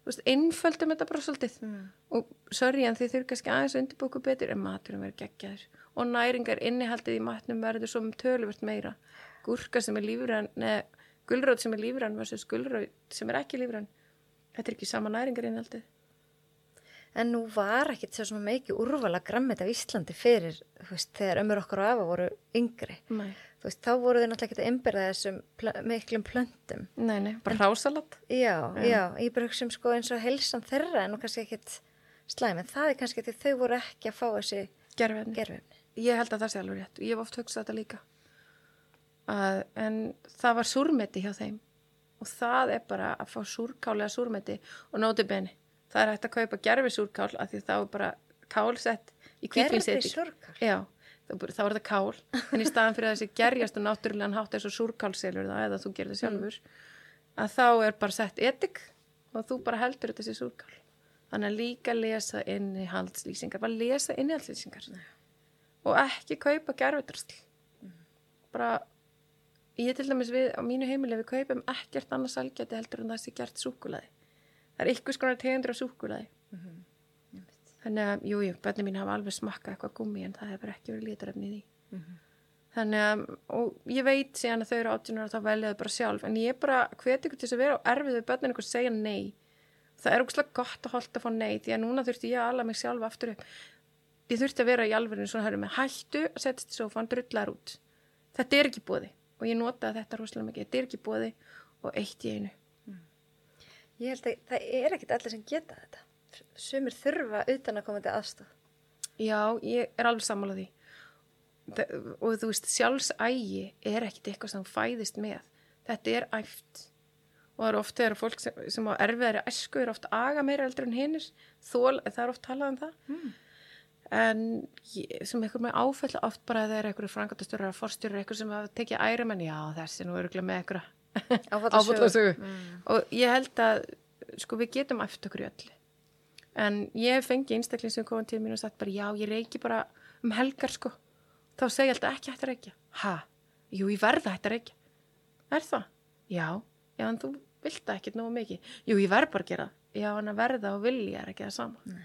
þú veist, einföldum þetta bara svolítið. Mm. og sorry en þið þurfi kannski aðeins að undirbúku betur en maturum verður geggjaður. Og næringar innihaldið í matnum verður svo um töluvert meira. Gúrka sem er lífrann, neða gulrót sem er lífrann versus gulrót sem er ekki lífrann þetta er ekki sama næringar innihaldið En nú var ekkit svo mikið úrvala grammit af Íslandi fyrir, veist, þegar ömur okkur og afa voru yngri. veist, þá voru þau náttúrulega ekki að innbyrða þessum pl miklum plöntum. nei, nei bara hrásalat. Já, já, ég bruksum sko eins og helsan þeirra en nú kannski ekkit slæm, en það er kannski því þau voru ekki að fá þessi gerfefni gerfefni. ég held að það sé alveg rétt. Og ég hef oft hugsað þetta líka. Að, en það var súrmeti hjá þeim. Og það er bara að fá súrkál eða súrmeti og nóti beni það er hægt að kaupa gerfi súrkál af því þá er bara kálsett í já, þá, er þetta kál en í staðan fyrir að þessi gerjast og náttúrulegan hátt og súrkálselur það eða þú gerir það sjálfur að þá er bara sett etik og þú bara heldur þessi súrkál. Þannig að líka lesa innihaldslýsingar bara lesa innihaldslýsingar og ekki kaupa gerfudrasl bara ég til dæmis við á mínu heimili við kaupum ekkert annars algjörði heldur en það sé gert súkulaði það er ykkur skonar tegundur af súkulaði þannig að, jú, jú, bönni mín hafa alveg smakkað eitthvað gummi en það hefur ekki verið litarefni í því. Þannig að, og ég veit síðan að þau eru 18 ára þá velja þau bara sjálf. En ég bara hveti ykkur til þess að vera á erfið við bönnin ykkur segja nei. Það er ógslag gott að holda að fá nei því að núna þurfti ég að ala mig sjálf aftur upp. Ég þurfti að vera í alverðinu svona hörðu með hættu að setjast í sófan, drullar út. Þetta er ekki bóði og ég notaði þetta rosalega mikið, þetta er ekki bóði og eitt í einu Ég held að það er ekkit allir sem geta þetta. Sumir þurfa utan að koma til aðstof. Já, ég er alveg sammálað Þe- og þú veist, sjálfsægi er ekkit eitthvað sem fæðist með þetta er æft og það eru oft þegar fólk sem, sem á erfiðari æsku er oft aga meira eldur en hinnir þól, það er oft talað um það Mm. en ég, sem eitthvað með áfæll oft bara þegar eitthvað frangatastjórar að forstjórar eitthvað sem hafa tekið æra menn, já þessi nú eru með eitthvað áfallasögu Mm. og ég held að sko við getum æft okkur í öllu. En ég fengi einstakling sem kom til mín og sagt bara já ég reiki bara um helgar sko. Þá segi ég alltaf ekki hægt að reykja ha, jú ég verða hægt að reykja er það? já, já en þú vilt það ekkert nógu mikið. Jú ég verð bara að gera já en að verða og vilja er ekki það sama. Nei.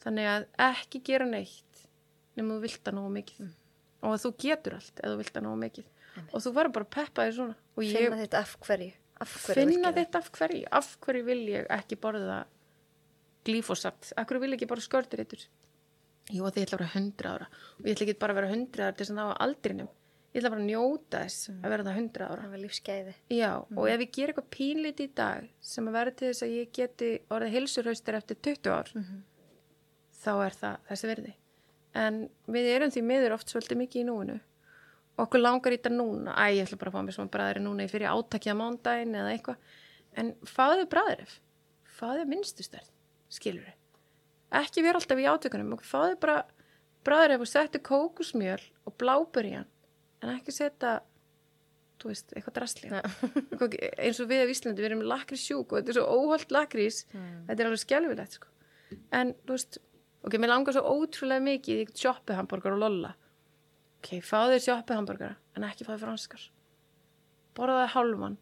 þannig að ekki gera neitt nema þú vilt það nógu mikið. Og að þú getur allt eða þú vilt það nógu mikið. Og þú verður bara að peppa því svona. Og ég Finna þetta af hverju. Af hverju finna þetta af hverju. Af hverju vil ég ekki borða glífosat, af hverju vil ég ekki borða skördurittur jú að því ég ætla að vera 100 ára. Og ég ætla ekki bara að vera 100 ára til þess að ná aldrinum. Ég ætla bara að njóta þess að vera það 100 ára. Það var lífsgæði. já, og ef ég ger eitthvað pínlít í dag sem að vera til þess að ég geti orðið hilsurhaustar eftir 20 ár Mhm. þá er það þessi verði en við erum því miður oft svolítið mikið í núinu okkur langar í þetta núna æ, ég ætla bara að fá mér svona bræðri núna í fyrir átakja mándaginn eða eitthvað en fáðu bræðrif fáðu minnstustærð, skilur ekki vera alltaf í átökunum fáðu bara bræðrif og settu kókusmjöl og blábur í hann en ekki setja þú veist, eitthvað. Eitthvað- eins og við af Íslandi, við erum lakrís sjúk og þetta er svo óholt lakrís Mm. þetta er alveg skelfilegt sko. en þú veist, ok, mér langar svo ótrúlega mikið í eitthvað sjoppu hambúrgar og lolla ok, fáðu þér sjoppu hambúrgar en ekki fáðu franskar. Borðaði hálfan.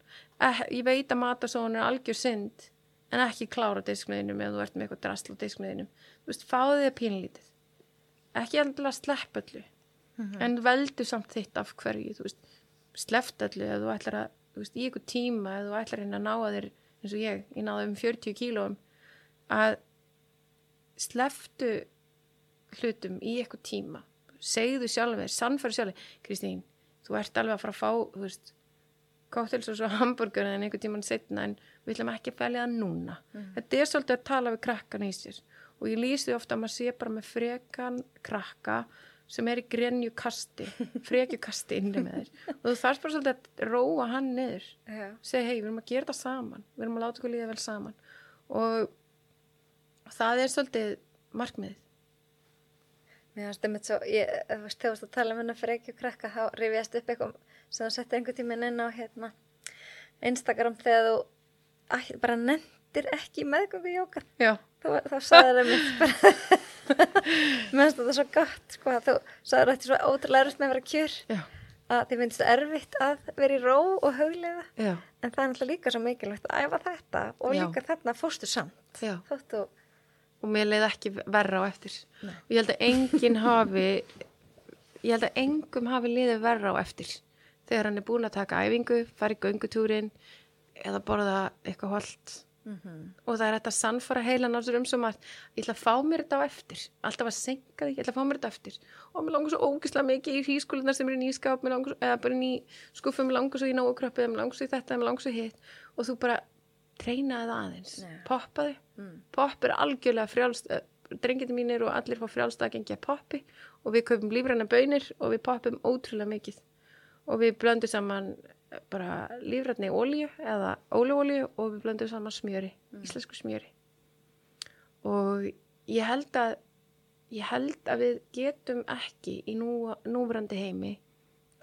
Eh, ég veit að matasóðun er algjör synd en ekki klára diskmiðinum ef þú ert með eitthvað drasl á diskmiðinum. Þú veist, fáðu þér pínlítið ekki endilega slepp öllu en veldu samt þitt af hverju þú veist, sleppt öllu ef þú ætlar að, þú veist, í eitthvað tíma ef þú ætlar reyna að ná að þér eins og ég, ég náði um 40 kílóum að slepptu hlutum í eitthvað tíma segðu sjálf þér, sannfæri sjálf Kristín, þú ert alveg að fara að fá þú veist, koktels og svo hambúrgur en einhver tíman setna en við ætlum ekki að fælja það núna. Þetta er svolítið að tala við krakkan í sér. Og ég lýsi ofta að maður sé bara með frekan krakka sem er í grenju kasti frekju kasti inni með þér. Og þú þarfst bara svolítið að róa hann niður. Já. segja hei, við erum að gera það saman. Við erum að láta okkur líða vel saman. Og það er svolítið markmiðið Mér finnst einmitt svo, ég, þú veist, þegar þú varst að tala um hennar frekju krakka, þá rifjast upp eitthvað sem þú setti einhvern tíminn inn á hérna Instagram þegar þú æ, bara nefndir ekki meðgöngu jókan. já, Þá, þá sagði það mitt bara, mér finnst þetta svo gott, sko, þú sagði þetta svo ótrúlega erfitt með að vera kjör, já, að þið finnst erfitt að vera í ró og huglega, já, en það er náttúrulega líka svo mikilvægt að æfa þetta og Já. líka þarna fórstu samt, já. Þóttu, og mér leið ekki verra á eftir. Nei. og ég held að enginn hafi ég held að engum hafi liðið verra á eftir þegar hann er búin að taka æfingu, fara í göngutúrin eða borða eitthvað holt og það er þetta að sannfara heilan á sér um svo margt. Ég ætla að fá mér þetta á eftir. Alltaf að senka því, ég ætla að fá mér þetta á eftir. Og mér langar svo ógislega mikið í hrískólunar sem er í nýskap, mér langar svo, eða bara í skuffum, mér langar svo í nógukröppu mér langar svo í þetta, mér langar svo hitt. Og þú bara treynaði það aðeins, Nei. poppaði mm. popp er algjörlega frjálst drengiti mínir og allir fá frjálst að gengja poppi. Og við kaupum lífræna bönir og við poppum ótrúlega mikið. Og við blöndum saman eh, bara lífrætni ólíu eða óliólíu og við blöndum saman smjöri, íslensku smjöri. Og ég held að ég held að við getum ekki í nú, núverandi heimi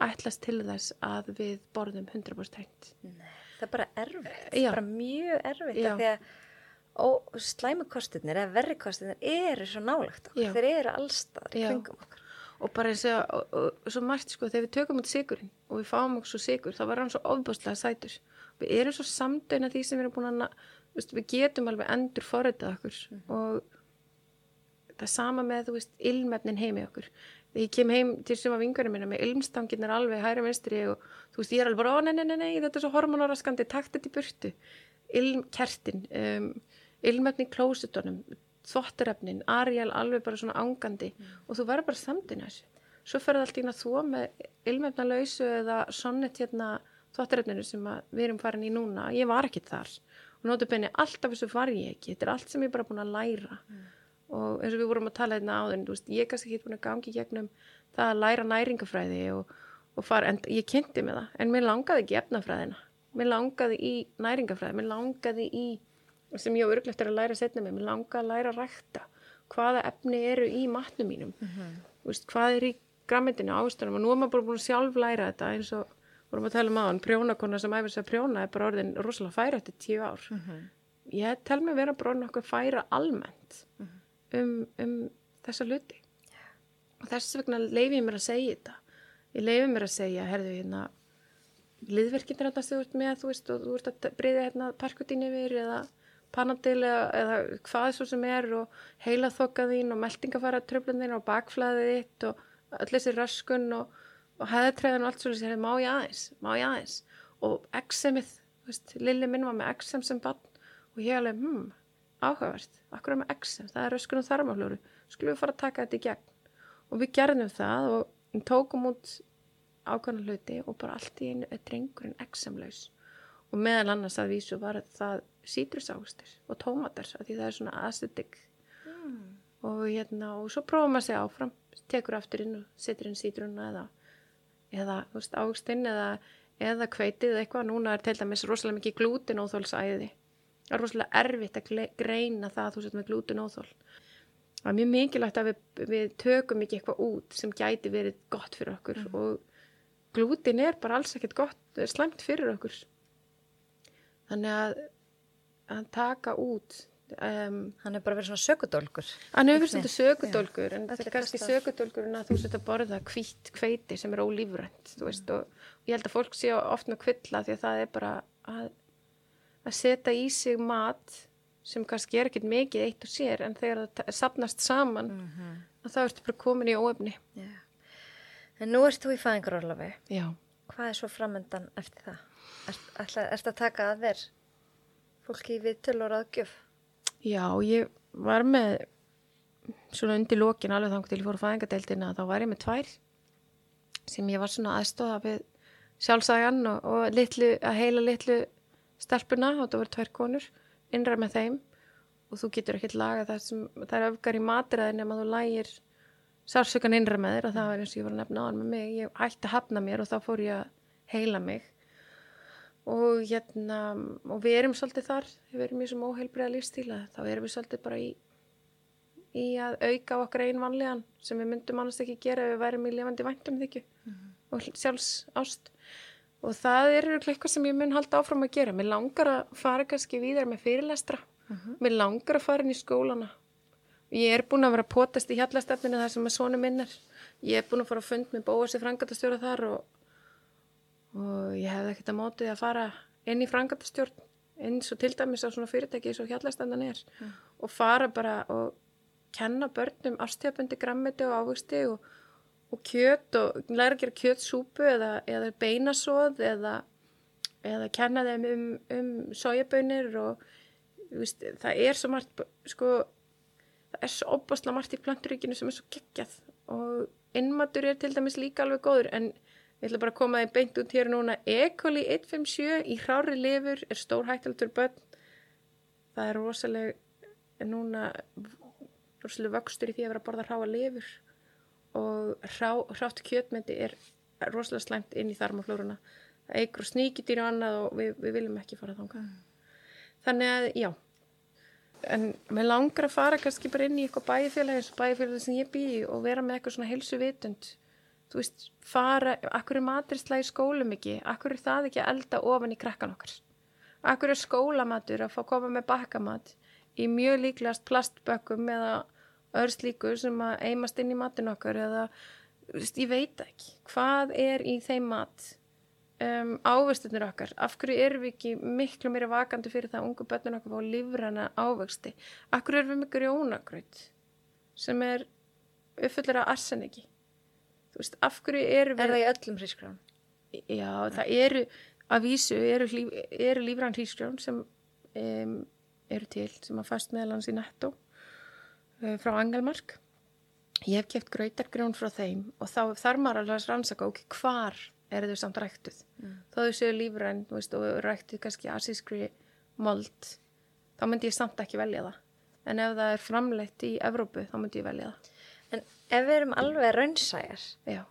ætlast til þess að við borðum 100% hreint. Það er bara erfitt, Já. bara mjög erfitt Já. af því að og slæmukostirnir eða verrikostirnir eru svo nálagt okkur, Já. þeir eru allstaðar í kringum okkur. Og bara eins og, og, svo margt sko þegar við tökum út sigurinn og við fáum okkur svo sigur þá verður hann svo ofbáslega sætur. Við erum svo samdöina því sem við erum búin að veist, við getum alveg endur forritað okkur og það sama með þú veist ilmefnin heimi okkur. þegar ég kem heim til sem að vingurum minna með ilmstangirnar alveg hæra vinstri og þú veist ég er alveg bara, nei, nei, nei, nei þetta er svo hormonaraskandi, takt þetta í burtu. Ilmkertin um, ilmefni í klósutunum þvottarefnin, Ariel alveg bara svona angandi og þú verður bara samdina þessu. Svo ferði allt í að þvó með ilmefna lausu eða sonnet hérna þvottarefninu sem við erum farin í núna. Ég var ekki þar. Og nótu benni alltaf þessu var ég ekki, þetta er allt sem ég bara búin að læra og eins og við vorum að tala hérna þú veist, ég er kannski ekki búin að gangi gegnum það að læra næringafræði og, og fara, en ég kynnti með það. En mér langaði ekki efnafræðina. Mér langaði í næringafræði, mér langaði í sem ég á örglegt er að læra setna með, mér langaði að læra að rækta. Hvaða efni eru í matnum mínum? Þú veist, hvað er í grammendinu ástunum og nú er maður bara búin að sjálf læra þetta eins og vorum að tala um aðan, prjónakona sem æfir sig að prjóna er bara orðin rosalega færa eftir tíu ár. Ég tel mig vera bara orðin okkur færa almennt um, um þessa hluti. Og þess vegna leifi ég mér að segja þetta. Ég leifi mér að segja, herðu hérna liðverkinn er þú ert með þú veist og þú ert að breyða hérna parkutín yfir eða panadil eða, eða hvað svo sem er og heila þín og meldingafara tröflun þín og bakflæðið þitt og öll þessi röskun og, og hæðatræðin og allt svo þessi, má ég aðeins, má ég aðeins? Og exemið, þú veist, Lilli minn var með exem sem bann og ég alveg, hm, áhugavert, akkur er með exem, það er röskun og þarmaflóru, skulum við fara að taka þetta í gegn? Og við gerðum það og tókum út ákvæmna hluti og bara allt í einu er drengurinn exemlaus og meðal annars að vísu var það sítrusávustir og tómatar af því það er svona acidic. Og hérna og svo prófa maður sig áfram. Tekur aftur inn og setur inn sítruna eða, eða ávustinn eða, eða kveitið eða eitthvað. Núna er til dæmis rosalega mikið glútin óþólsæði það er rosalega erfitt að greina það að þú sett með glútin óþól það er mjög mikilvægt að við, við tökum ekki eitthvað út sem gæti verið gott fyrir okkur og glútin er bara alls ekkert gott, slæmt fyrir okkur. Þannig að að taka út um, Hann er bara verið svona sökudólkur. Hann hefur verið Einhvern svolítið sökudólgur en það er kannski kasta- sökudólgurinn að þú setja að borða hvít kveiti sem er ólífrænt þú veist og ég held að fólk sé oft með kvilla því að það er bara að, að setja í sig mat sem kannski er ekkert mikið eitt og sér en þegar það safnast saman Mhm. að þá ertu bara komin í óefni. Já. En nú ert þú í fæðingarólafi. Já. Hvað er svo framöndan eftir það? Ætla, ert að taka að þér fólki við töl og ráðgjöf? Já, ég var með svona undir lokin alveg þangt til ég fór á fæðingadeildina þá var ég með tvær sem ég var svona aðstóða við sjálfsagan og, og litlu, að heila litlu stelpuna það voru tvær konur innra með þeim. Og þú getur ekkert laga það sem það er öfgar í matræðin ef þú lægir sársökan innra með þér og það var eins og ég að nefna á hann með mig. Ég hætti að hafna mér og þá fór ég að heila mig. Og hérna og við erum svolítið þar við erum í þessum óheilbriða lífstíla þá erum við svolítið bara í í að auka á okkar einn vanlegan sem við myndum annars ekki gera ef við værum í lifandi væntum þykju. Og sjálfs ást og það er eitthvað sem ég mun halda áfram að gera. Mér langar að fara kannski víðar með fyrirlestra. Mér langar að fara inn í skólana. Ég er búin að vera potast í hjallastefninu þar sem að svona minn er. Ég er búin að fara að fund með bóa sér frangatastjóra þar og og ég hefði ekkert að mótið að fara inn í frangatastjórn eins og til dæmis á svona fyrirtæki eins og hjallastandan er. Og fara bara og kenna börnum ástíðabundi grammeti og ávöxti og, og kjöt og læra að gera kjötsúpu eða, eða beinasóð eða, eða kenna þeim um, um sojabönir og veist, það er svo margt sko, það er svo opasla margt í planturíkinu sem er svo geggjað og innmatur er til dæmis líka alveg góður en ég ætla bara að koma því beint út hér núna E. coli 157 í hrári lifur er stór hættaldur börn það er rosalega núna rosalega vöxtur í því að vera að borða hráa lifur og hrá, hrátt kjötmyndi er rosalega slæmt inn í þarmaflóruna. Það eigur sníkitýr og annað og við, við viljum ekki fara þangað. Þannig að já. En mér langar að fara kannski bara inn í eitthvað bæfélag eins og bæfélag sem ég bý í og vera með eitthvað svona heilsu vitund þú veist, fara, akkur er maturisla í skólum ekki, akkur er það ekki að elda ofan í krakkan okkar? Akkur er skólamatur að fá að koma með bakkamat í mjög líklegast plastbökkum eða örslíku sem að eimast inn í matin okkar eða, ég veit ekki. Hvað er í þeim mat? Um, ávöxtunir okkar. Af hverju erum við ekki miklu meira vakandi fyrir það að ungu börnun okkar fá lífrana ávöxti af hverju erum við með grjónagraut sem er uppfullir af arseniki þú veist, af hverju erum Er við það í öllum hrísgrán? já, það eru að vísu eru, líf, eru lífrann hrísgrjón sem um, eru til sem að fast meðal hans í netto uh, frá Angelmark. Ég hef keft grautargrjón frá þeim og þá þarf maður alveg að rannsaka ok, hvar eru þau samt ræktuð? Þó þau séu lífræn veist, og ræktuð kannski asískri mold þá myndi ég samt ekki velja það. En ef það er framleitt í Evrópu þá myndi ég velja það. En ef við erum alveg raunsæjar, já,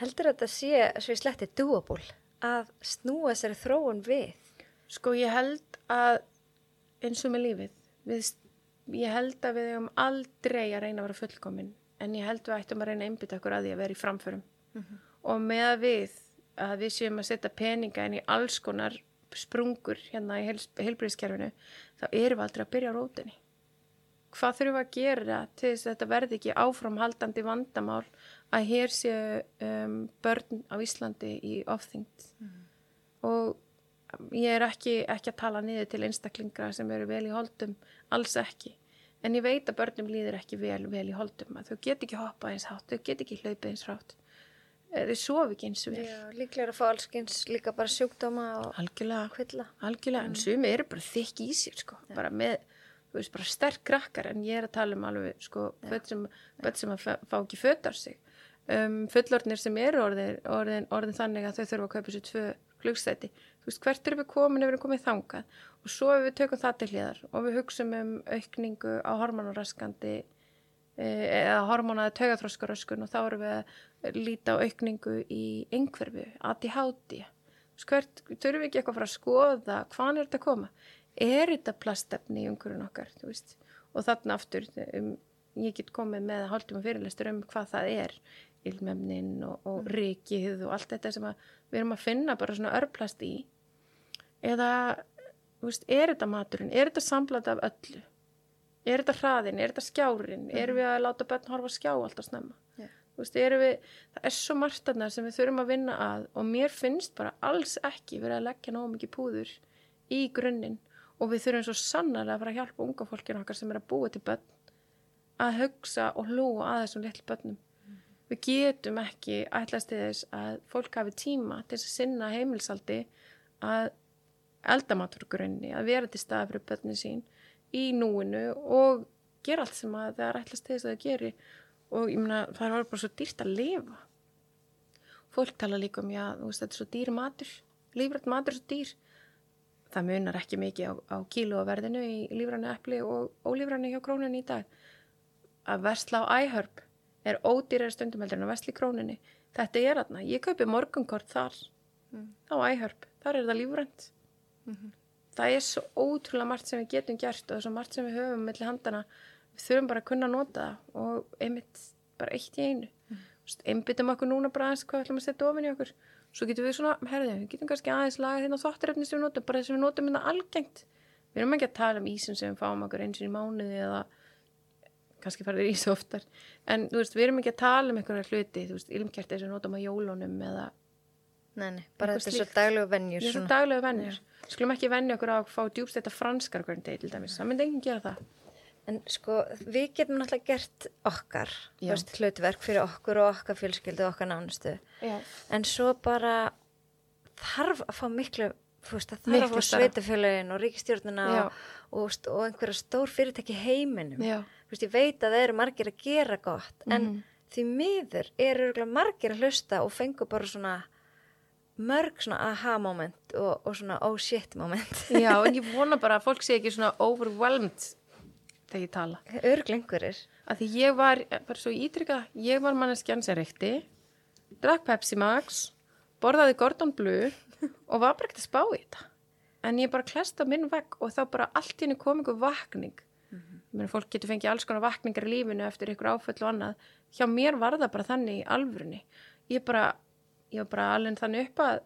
heldur þetta sé, svo ég sletti, doable að snúa sér þróun við? Sko ég held að eins og með lífið, við, ég held að við hefum aldrei að reyna að vera fullkomin en ég held við ættum að reyna að einbytta okkur að því að vera í framförum. Og með að við að við séum að setja peninga inn í alls konar sprungur hérna í heilbríðiskerfinu þá erum við aldrei að byrja á rótinni. Hvað þurfum við að gera til þess að þetta verði ekki áframhaldandi vandamál að hér séu um, börn á Íslandi í ofþyngd og ég er ekki, ekki að tala niður til einstaklinga sem eru vel í holdum, alls ekki. En ég veit að börnum líður ekki vel, vel í holdum, að þau get ekki hoppað eins hátt, þau get ekki hlaupið eins rátt, Eh, þau sofi ekki eins vel. Já, líklega er að fá allskyns líka bara sjúkdóma og Algjörlega, kvilla. algjörlega, en sumi eru bara þykk í sér, sko, bara með, þú veist, bara sterk krakkar, en ég er að tala um alveg, sko, börn sem, börn sem að fá ekki fötar sig. Um, fullorðnir sem eru orðin, orðin, orðin þannig að þau þurfa að kaupa sér tvö flugstæti. Þú veist, hvert erum við komin ef við erum komið þangað? Og svo ef við tökum það til hliðar og við hugsum um aukningu á hormonaraskandi eða hormonaði taugaþróskaröskun og þá erum við að líta á aukningu í einhverfu, ADHD hvert, þurfum við ekki eitthvað að fara að skoða hvaðan er þetta að koma er þetta plastefni í umhverjun okkar þú veist, og þarna aftur um, ég get komið með hálftíma fyrirlestur um hvað það er ilmemnin og, og rikið og allt þetta sem að við erum að finna bara svona örplast í eða veist, er þetta maturinn, er þetta samblat af öllu? Er þetta hraðin, er þetta skjárin, erum við að láta börn horfa skjá alltaf snemma? Þú veist, við, það er svo margt þarna sem við þurfum að vinna að og mér finnst bara alls ekki verið að leggja nóg mikið púður í grunninn og við þurfum svo sannarlega að fara að hjálpa unga fólkinu okkar sem er að búa til börn að hugsa og hlúa að þessum litlu börnum. Við getum ekki ætlast til þess að fólk hafi tíma til þess að sinna heimilsaldi að eldamatur grunni, að vera til staða fyrir börnin sín í núinu og gera allt sem að það er ætlast til þess að það geri og ég meina það er bara svo dýrt að lifa. Fólk tala líka um, já, þú veist, þetta er svo dýr matur, lífrætt matur er svo dýr. Það munar ekki mikið á, á kílóverðinu í lífrænu epli og ólífrænu hjá krónunni í dag. Að versla á æhörp er ódýrar stundum heldur en að versla í krónunni. Þetta er aðna, ég kaupi morgunkort þar á æhörp, þar er það lífrænt. Það er svo ótrúlega margt sem við getum gert og svo margt sem við höfum mellir handana. Við þurfum bara að kunna nota það og einmitt bara eitt í einu. Mm. Einbyttum okkur núna bara aðeins hvað við ætlum að setja ofin í okkur. Svo getum við svona, herðið, við getum kannski aðeins lagað hérna þáttarefni sem við notum, bara þess að við notum hérna algengt. Við erum ekki að tala um ísum sem við fáum okkur eins og í mánuði eða kannski farið ís oftar. En þú veist, við erum ekki að tala um einhverja hluti, þú veist, ilmkerti sem notum á jólunum eða Nei, nei, bara þetta er svo daglegu venjur Ég er svo daglega vennir. Skulum ekki venja okkur á að fá djúbst þetta franskar hvernig degi til dæmis. Það myndi enginn gera það. En sko, við getum náttúrulega gert okkar, þú Já. veist, hlutverk fyrir okkur og okkar fjölskyldu og okkar nánustu. Já. En svo bara þarf að fá miklu, þú veist, það þarf stærra. sveitafélagin og ríkistjórnuna Já. og, og, og einhverja stór fyrirtæki heiminum. Veist, ég veit að það eru margir að gera gott, en Mhm. því miður eru margir að hlusta og fengu bara svona mörg svona aha moment og, og svona oh shit moment. Já, en ég vona bara að fólk sé ekki svona overwhelmed þegar ég tala. Örglengurir. Að því ég var, bara svo ítrykka, ég var manneskjan sem reykti, drakk Pepsi Max, borðaði Gordon Blue og var bara ekkert að spá í þetta. En ég bara klesta minn vegg og þá bara allt í henni kom einhver vakning. Ég meina, fólk getur fengið alls konar vakningar í lífinu eftir ykkur áföll og annað. Hjá mér var það bara þannig í alvörunni. Ég bara, ég var bara alveg þannig upp að,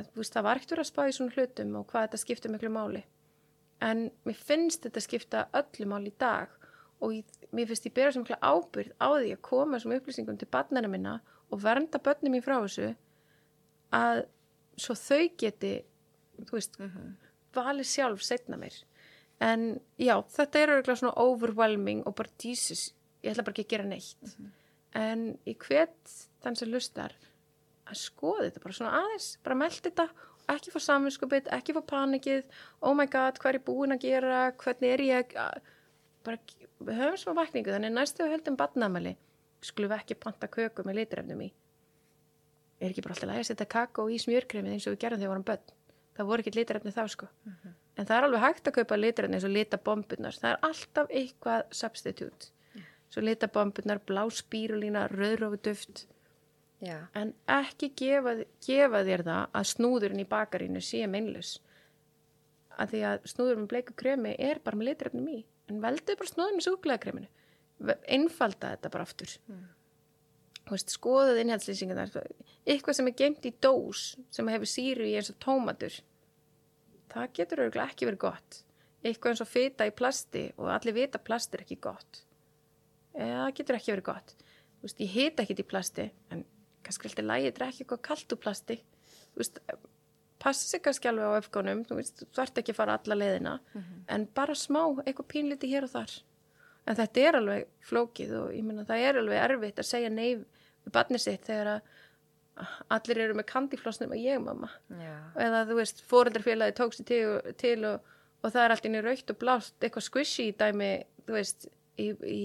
að veist, það var ekkert að spá í svona hlutum og hvað þetta skiptir miklu máli. En mér finnst þetta skipta öllu máli í dag og ég, mér finnst ég bera sem mikla ábyrgð á því að koma þessum upplýsingum til barnana minna og vernda börnum mín frá þessu að svo þau geti, þú veist, valið sjálf setna mér. En já, þetta er örgulega svona overwhelming og bara Jesus, ég ætla bara ekki að gera neitt. En ég hvet þann sem lustar að skoða þetta bara svona aðeins, bara melda þetta ekki fá samvinskupið, ekki fá panikið, oh my god, hvað er ég búin að gera, hvernig er ég, bara, við höfum smá vakningu, þannig næstu við höldum badnamæli, skulum við ekki panta köku með litrefnum í. Er ekki bara alltaf lægi að setja kakó í smjörkremið eins og við gerðum þegar við vorum börn. Það voru ekki litrefni þá sko. En það er alveg hægt að kaupa litrefni eins og litabombunar. Það er alltaf eitthvað substitute. Svo litabombunar, blá spírulína, rauðrófuduft. Já. En ekki gefa, gefa þér það að snúðurinn í bakarínu sé meinlaus. Að því að snúðurinn með bleiku kremi er bara með litrefnum í. En veldu bara snúðurinn með súkulega kreminu. Einfalda þetta bara aftur. Þú veist, skoðuð innhaldslýsingarnar. Eitthvað sem er geimt í dós sem hefur síru í eins og tómatur. Það getur örgulega ekki verið gott. Eitthvað eins og fita í plasti og allir vita að plasti er ekki gott. Eða það getur ekki verið gott. Þú veist, ég hita ekkit í plasti, en kannski alltaf lægi drekki eitthvað kalt úr plasti. Þú veist, passa sig kannski alveg á öfgónum, þú veist, þú þarft ekki að fara alla leiðina, en bara smá, eitthvað pínliti hér og þar. En þetta er alveg flókið og ég meina það er alveg erfitt að segja nei við barnið sitt þegar að allir eru með kandiflossnum og ég mamma. Já. Eða þú veist, fóreldarfélagi tók sér til, til og, og það er allt inn í raukt og blást, eitthvað squishy dæmi, þú veist, í, í,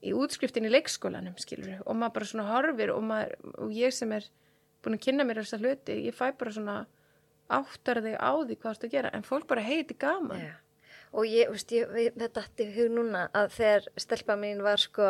í útskriftin í leikskólanum, skilur og maður bara svona horfir og, maður, og ég sem er búin að kynna mér þessa hluti, ég fæ bara svona áttar þig á því hvað þú ert að gera, en fólk bara heiti gaman. Já. Og ég, veist, ég, þetta dætti í hug núna að þegar stelpa mín var sko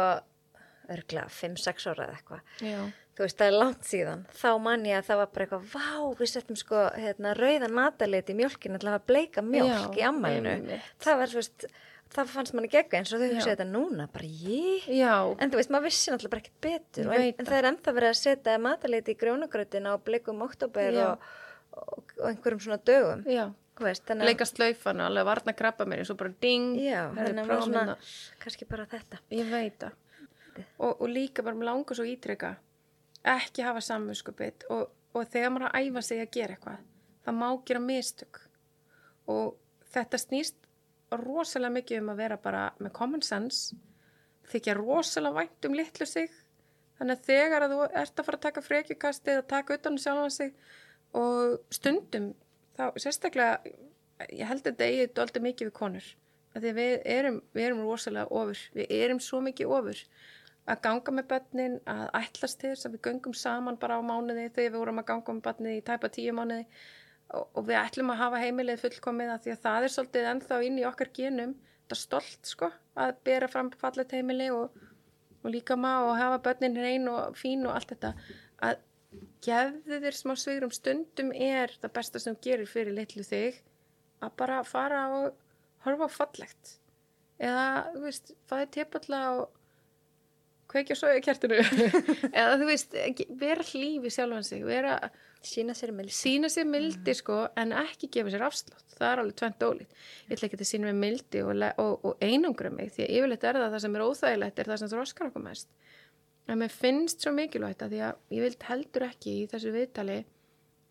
örgla 5-6 ára eða eitthvað. Þú veist, það er langt síðan. Þá man ég að það var bara eitthvað, vá, við settum sko hérna, rauðan matalit í mjölkinu til að bleika mjölk Já, í ammælinu. Það var, þú veist, það fannst manni gegga eins og þau Já. hugsa þetta núna, bara ég. En þú veist, maður vissi náttúrulega bara ekkert betur. En, en það er ennþá verið að setja matalit í grjónugrötina og bleikum oktober og, og, og einhverjum svona dögum. já. Veist, að, leika slaufan og alveg varna krabba mér eins og bara ding já, að svona, hérna. kannski bara þetta. ég veit það og, og líka bara mér langar svo ítreka ekki hafa samvinskupið og, og þegar maður að æfa sig að gera eitthvað það má gera mistök. Og þetta snýst rosalega mikið um að vera bara með common sense þykja rosalega vænt um litlu sig. Þannig að þegar að þú ert að fara að taka frekjukastið að taka utan um sjálfan sig og stundum þá sérstaklega ég held að þetta eigið dóldi mikið við konur. Því við erum, við erum rosalega ofur. Við erum svo mikið ofur að ganga með börnin, að ætlast til þess að við göngum saman bara á mánuði þegar við vorum að ganga með börni í tæpa tíu mánuði. Og, og við ætlum að hafa heimilið fullkomið að því að það er svolítið ennþá inn í okkar genum. Þetta er stolt sko að bera fram fallet heimili og, og líka maður og hafa börnin reyn og fín og allt þetta. Að gefðu þér smá svigrum stundum er það besta sem gerir fyrir litlu þig að bara fara og horfa fallegt. Eða, þú veist, fæði tepalla og kveikja svo í kertinu. Eða þú veist, vera hlífi sjálfan sig, vera Sína sér mildi. sína sér mildi sko en ekki gefa sér afslátt, það er alveg tvent ólít ég ætla ekki að sína mér mildi og, og, og einangra mig því að yfirleitt er það það sem er óþægilegt er það sem þroskar okkur mest. En mér finnst svo mikilvægt að því að ég vild heldur ekki í þessu viðtali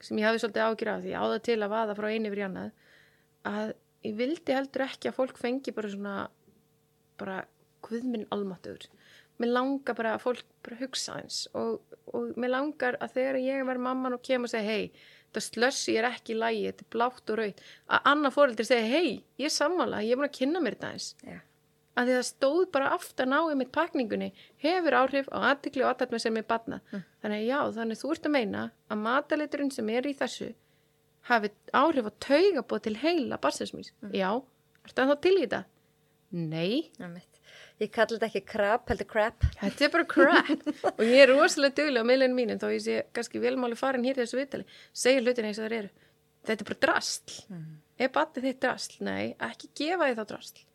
sem ég hafi svolítið ágjur af því ég á það til að vaða frá einu fyrir annað að ég vildi heldur ekki að fólk fengi bara svona bara guðminn almáttugur mér langar bara að fólk bara hugsa eins og, og mér langar að þegar ég verð mamman og kem og segja hei, þetta slössi er ekki í lægi, þetta er blátt og raut að annað fóreldri segja hei, ég er sammála ég er búin að kynna mér þetta eins Já. að því það stóð bara aftan á einmitt pakningunni hefur áhrif á aðtikli og aðtækna sem er batna. Þannig að já, þannig þú ert að meina að mataliturinn sem er í þessu hafi áhrif á taugabóð til heila barsinsmís, já, ertu að þá til í þetta? Nei. Ég kalli þetta ekki krab, heldur crap. Þetta er bara crap. Og ég er rosalega duglega á miðlunum mínum þó ég sé kannski velmáli farin hér í þessu viðtali. Segja hlutin eins og það eru. Þetta er bara drastl er batið þitt drastl? Nei, ekki gefa þið þá drastl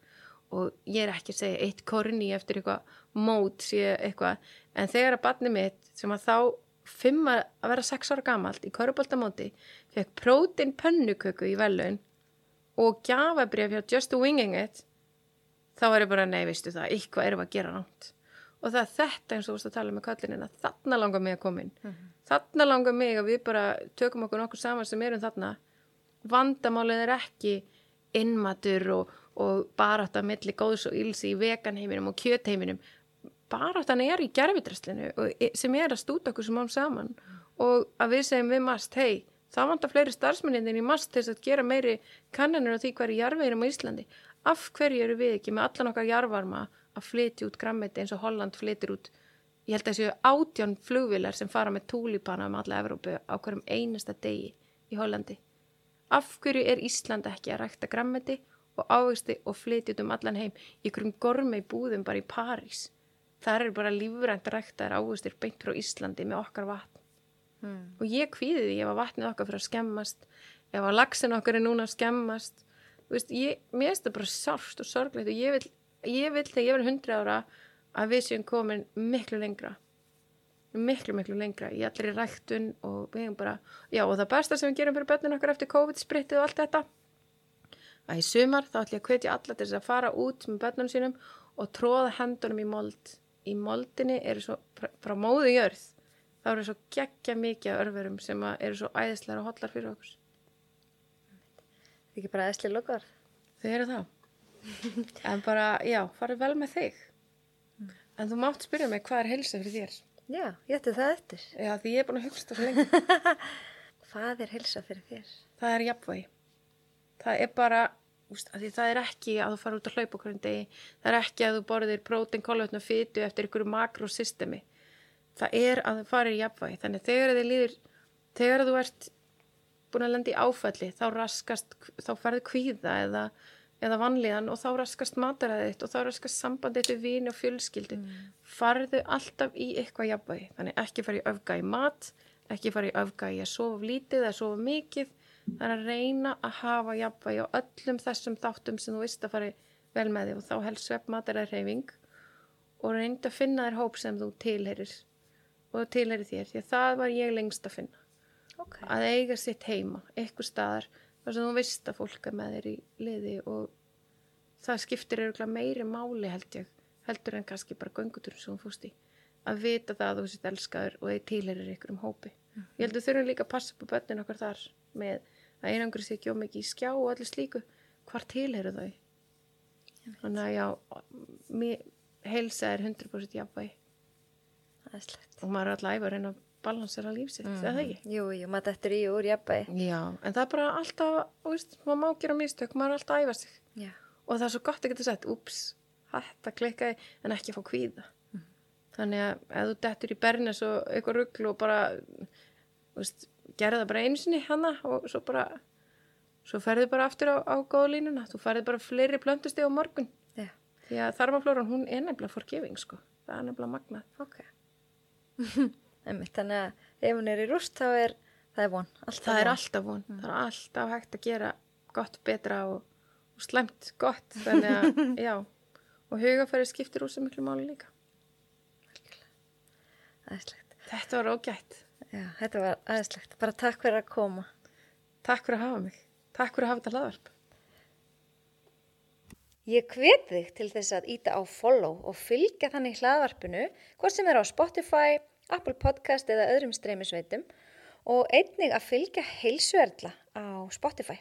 og ég er ekki að segja eitt korni eftir eitthvað mót sé eitthvað. En þegar að batni mitt sem að þá fimm að vera sex ára gamalt í köruboltamóti fekk prótein pönnuköku í velun og gjafabrif hjá Just Winging It þá er ég bara, nei, veistu það, eitthvað erum að gera nátt. Og það er þetta eins og þú veist að tala með kallinina, þarna langar mig að koma inn. Þarna langar mig að við bara tökum okkur nokkur saman sem erum þarna. Vandamálið er ekki innmatur og, og baráttan milli góðs og íls í veganheiminum og kjötheiminum. Baráttan er í gerfidraslinu og e- sem er að stúta okkur sem án saman. Og að við segjum við mast, hei, það vantar fleiri starfsmennin í mast til þess að gera meiri kannanir á því hverju jarðveginum á Íslandi af hverju eru við ekki með allan okkar jarvarma að flytja út grammeti eins og Holland flytir út? Ég held að þessu átján flugvilar sem fara með túlipana um alla Evrópu á hverjum einasta degi í Hollandi. Af hverju er Ísland ekki að rækta grammeti og ávegsti og flytja út um allan heim í hverjum gormi búðum bara í París? Þar eru bara lífrænt ræktaðar ávegstir beint frá Íslandi með okkar vatn. Mm. og ég kvíði því ef að vatnið okkar fyrir að skemmast ef að lagsin okkar er núna að skemmast veist, ég, mér finnst það bara sárt og sorglegt og ég vil, ég vil þegar ég verið hundra ára að við séum komin miklu lengra. Miklu, miklu lengra í allir í ræktun og við hefum bara, já og það besta sem við gerum fyrir börnin okkar eftir COVID-sprittið og allt þetta að í sumar þá ætlum ég að hvetja alla til þess að fara út með börnunum sínum og tróða hendunum í mold. Í moldinni eru svo, frá, frá móðu jörð þá eru svo geggja mikið örverum sem eru svo æðislega og hotlar fyrir okkur ekki bara eðsli lokaður. þau eru það en bara, já, farið vel með þig. En þú mátt spyrja mig hvað er heilsa fyrir þér? Já, ég ætti það eftir. já, því ég er búin að hugsa það svo lengi. Hvað er hilsa fyrir þér? það er jafnvægi. Það er bara úst, það er ekki að þú fara út að hlaupa okkur en degi. Það er ekki að þú borðir prótein, kolvetna og fytu eftir ykkur makrosystemi. Það er að þú farir jafnvægi. Þannig þegar þið líður þegar þú ert búin að lenda í áfalli þá raskast, þá ferðu kvíða eða, eða vanlíðan og þá raskast mataræðið og þá raskast sambandið til vini og fjölskyldu. Farðu alltaf í eitthvað jafnvægi þannig ekki fara í öfga í mat ekki fara í öfga í að sofa lítið eða sofa mikið er að reyna að hafa jafnvægi á öllum þessum þáttum sem þú veist að fara vel með þig og þá helst svepp mataræði reyfing og reynda að finna þér hóp sem þú tilherir og tilherir þér því að það var ég lengst að finna Ok. að eiga sitt heima, eitthvað staðar þess að þú veist að fólk er með þér í liði og það skiptir eru meiri máli held ég heldur en kannski bara göngutur sem þú fúst í að vita það að þú sitt elskaður og þið týlerir ykkur um hópi Mhm. ég held að þurfum líka að passa upp á börnin okkar þar með að einangur sér ekki ómikið í skjá og allir slíku hvar týleru þau þannig að já mér, heilsa er 100% jafnvægi Æðislegt. og maður er alltaf æfa að reyna að balansera lífsitt, mm. það ekki? Jú, jú, maður dettur í úr jafnbæði. Já, en það er bara alltaf, þú veist, maður má gera mistök, maður er alltaf að æfa sig Já. og það er svo gott að geta sett, ups, þetta klikkaði en ekki að fá kvíða. Þannig að ef þú dettur í bernes og eitthvað rugglu og bara, þú veist, gerði það bara einu sinni hana og svo bara, svo ferði bara aftur á, á góða línuna, þú ferði bara fleiri plöntusti á morgun. Já, Því að þarmaflóran, hún er nefnilega forgiving, sko. Það er nefnilega magnað. ok. Einmitt, þannig að ef hún er í rúst þá er það er von. Alltaf það er von. alltaf von, það er alltaf hægt að gera gott betra og, og slæmt gott, þannig að já, og hugafæri skiptir úr sem miklu máli líka Æðislegt. þetta var ógætt, Já, þetta var aðeinslegt. Bara takk fyrir að koma. takk fyrir að hafa mig takk fyrir að hafa þetta hlaðvarp Ég hvet þig til þess að íta á follow og fylgja þannig hlaðvarpinu, hvort sem er á Spotify, Apple Podcast eða öðrum streymisveitum og einnig að fylgja heilsuerla á Spotify.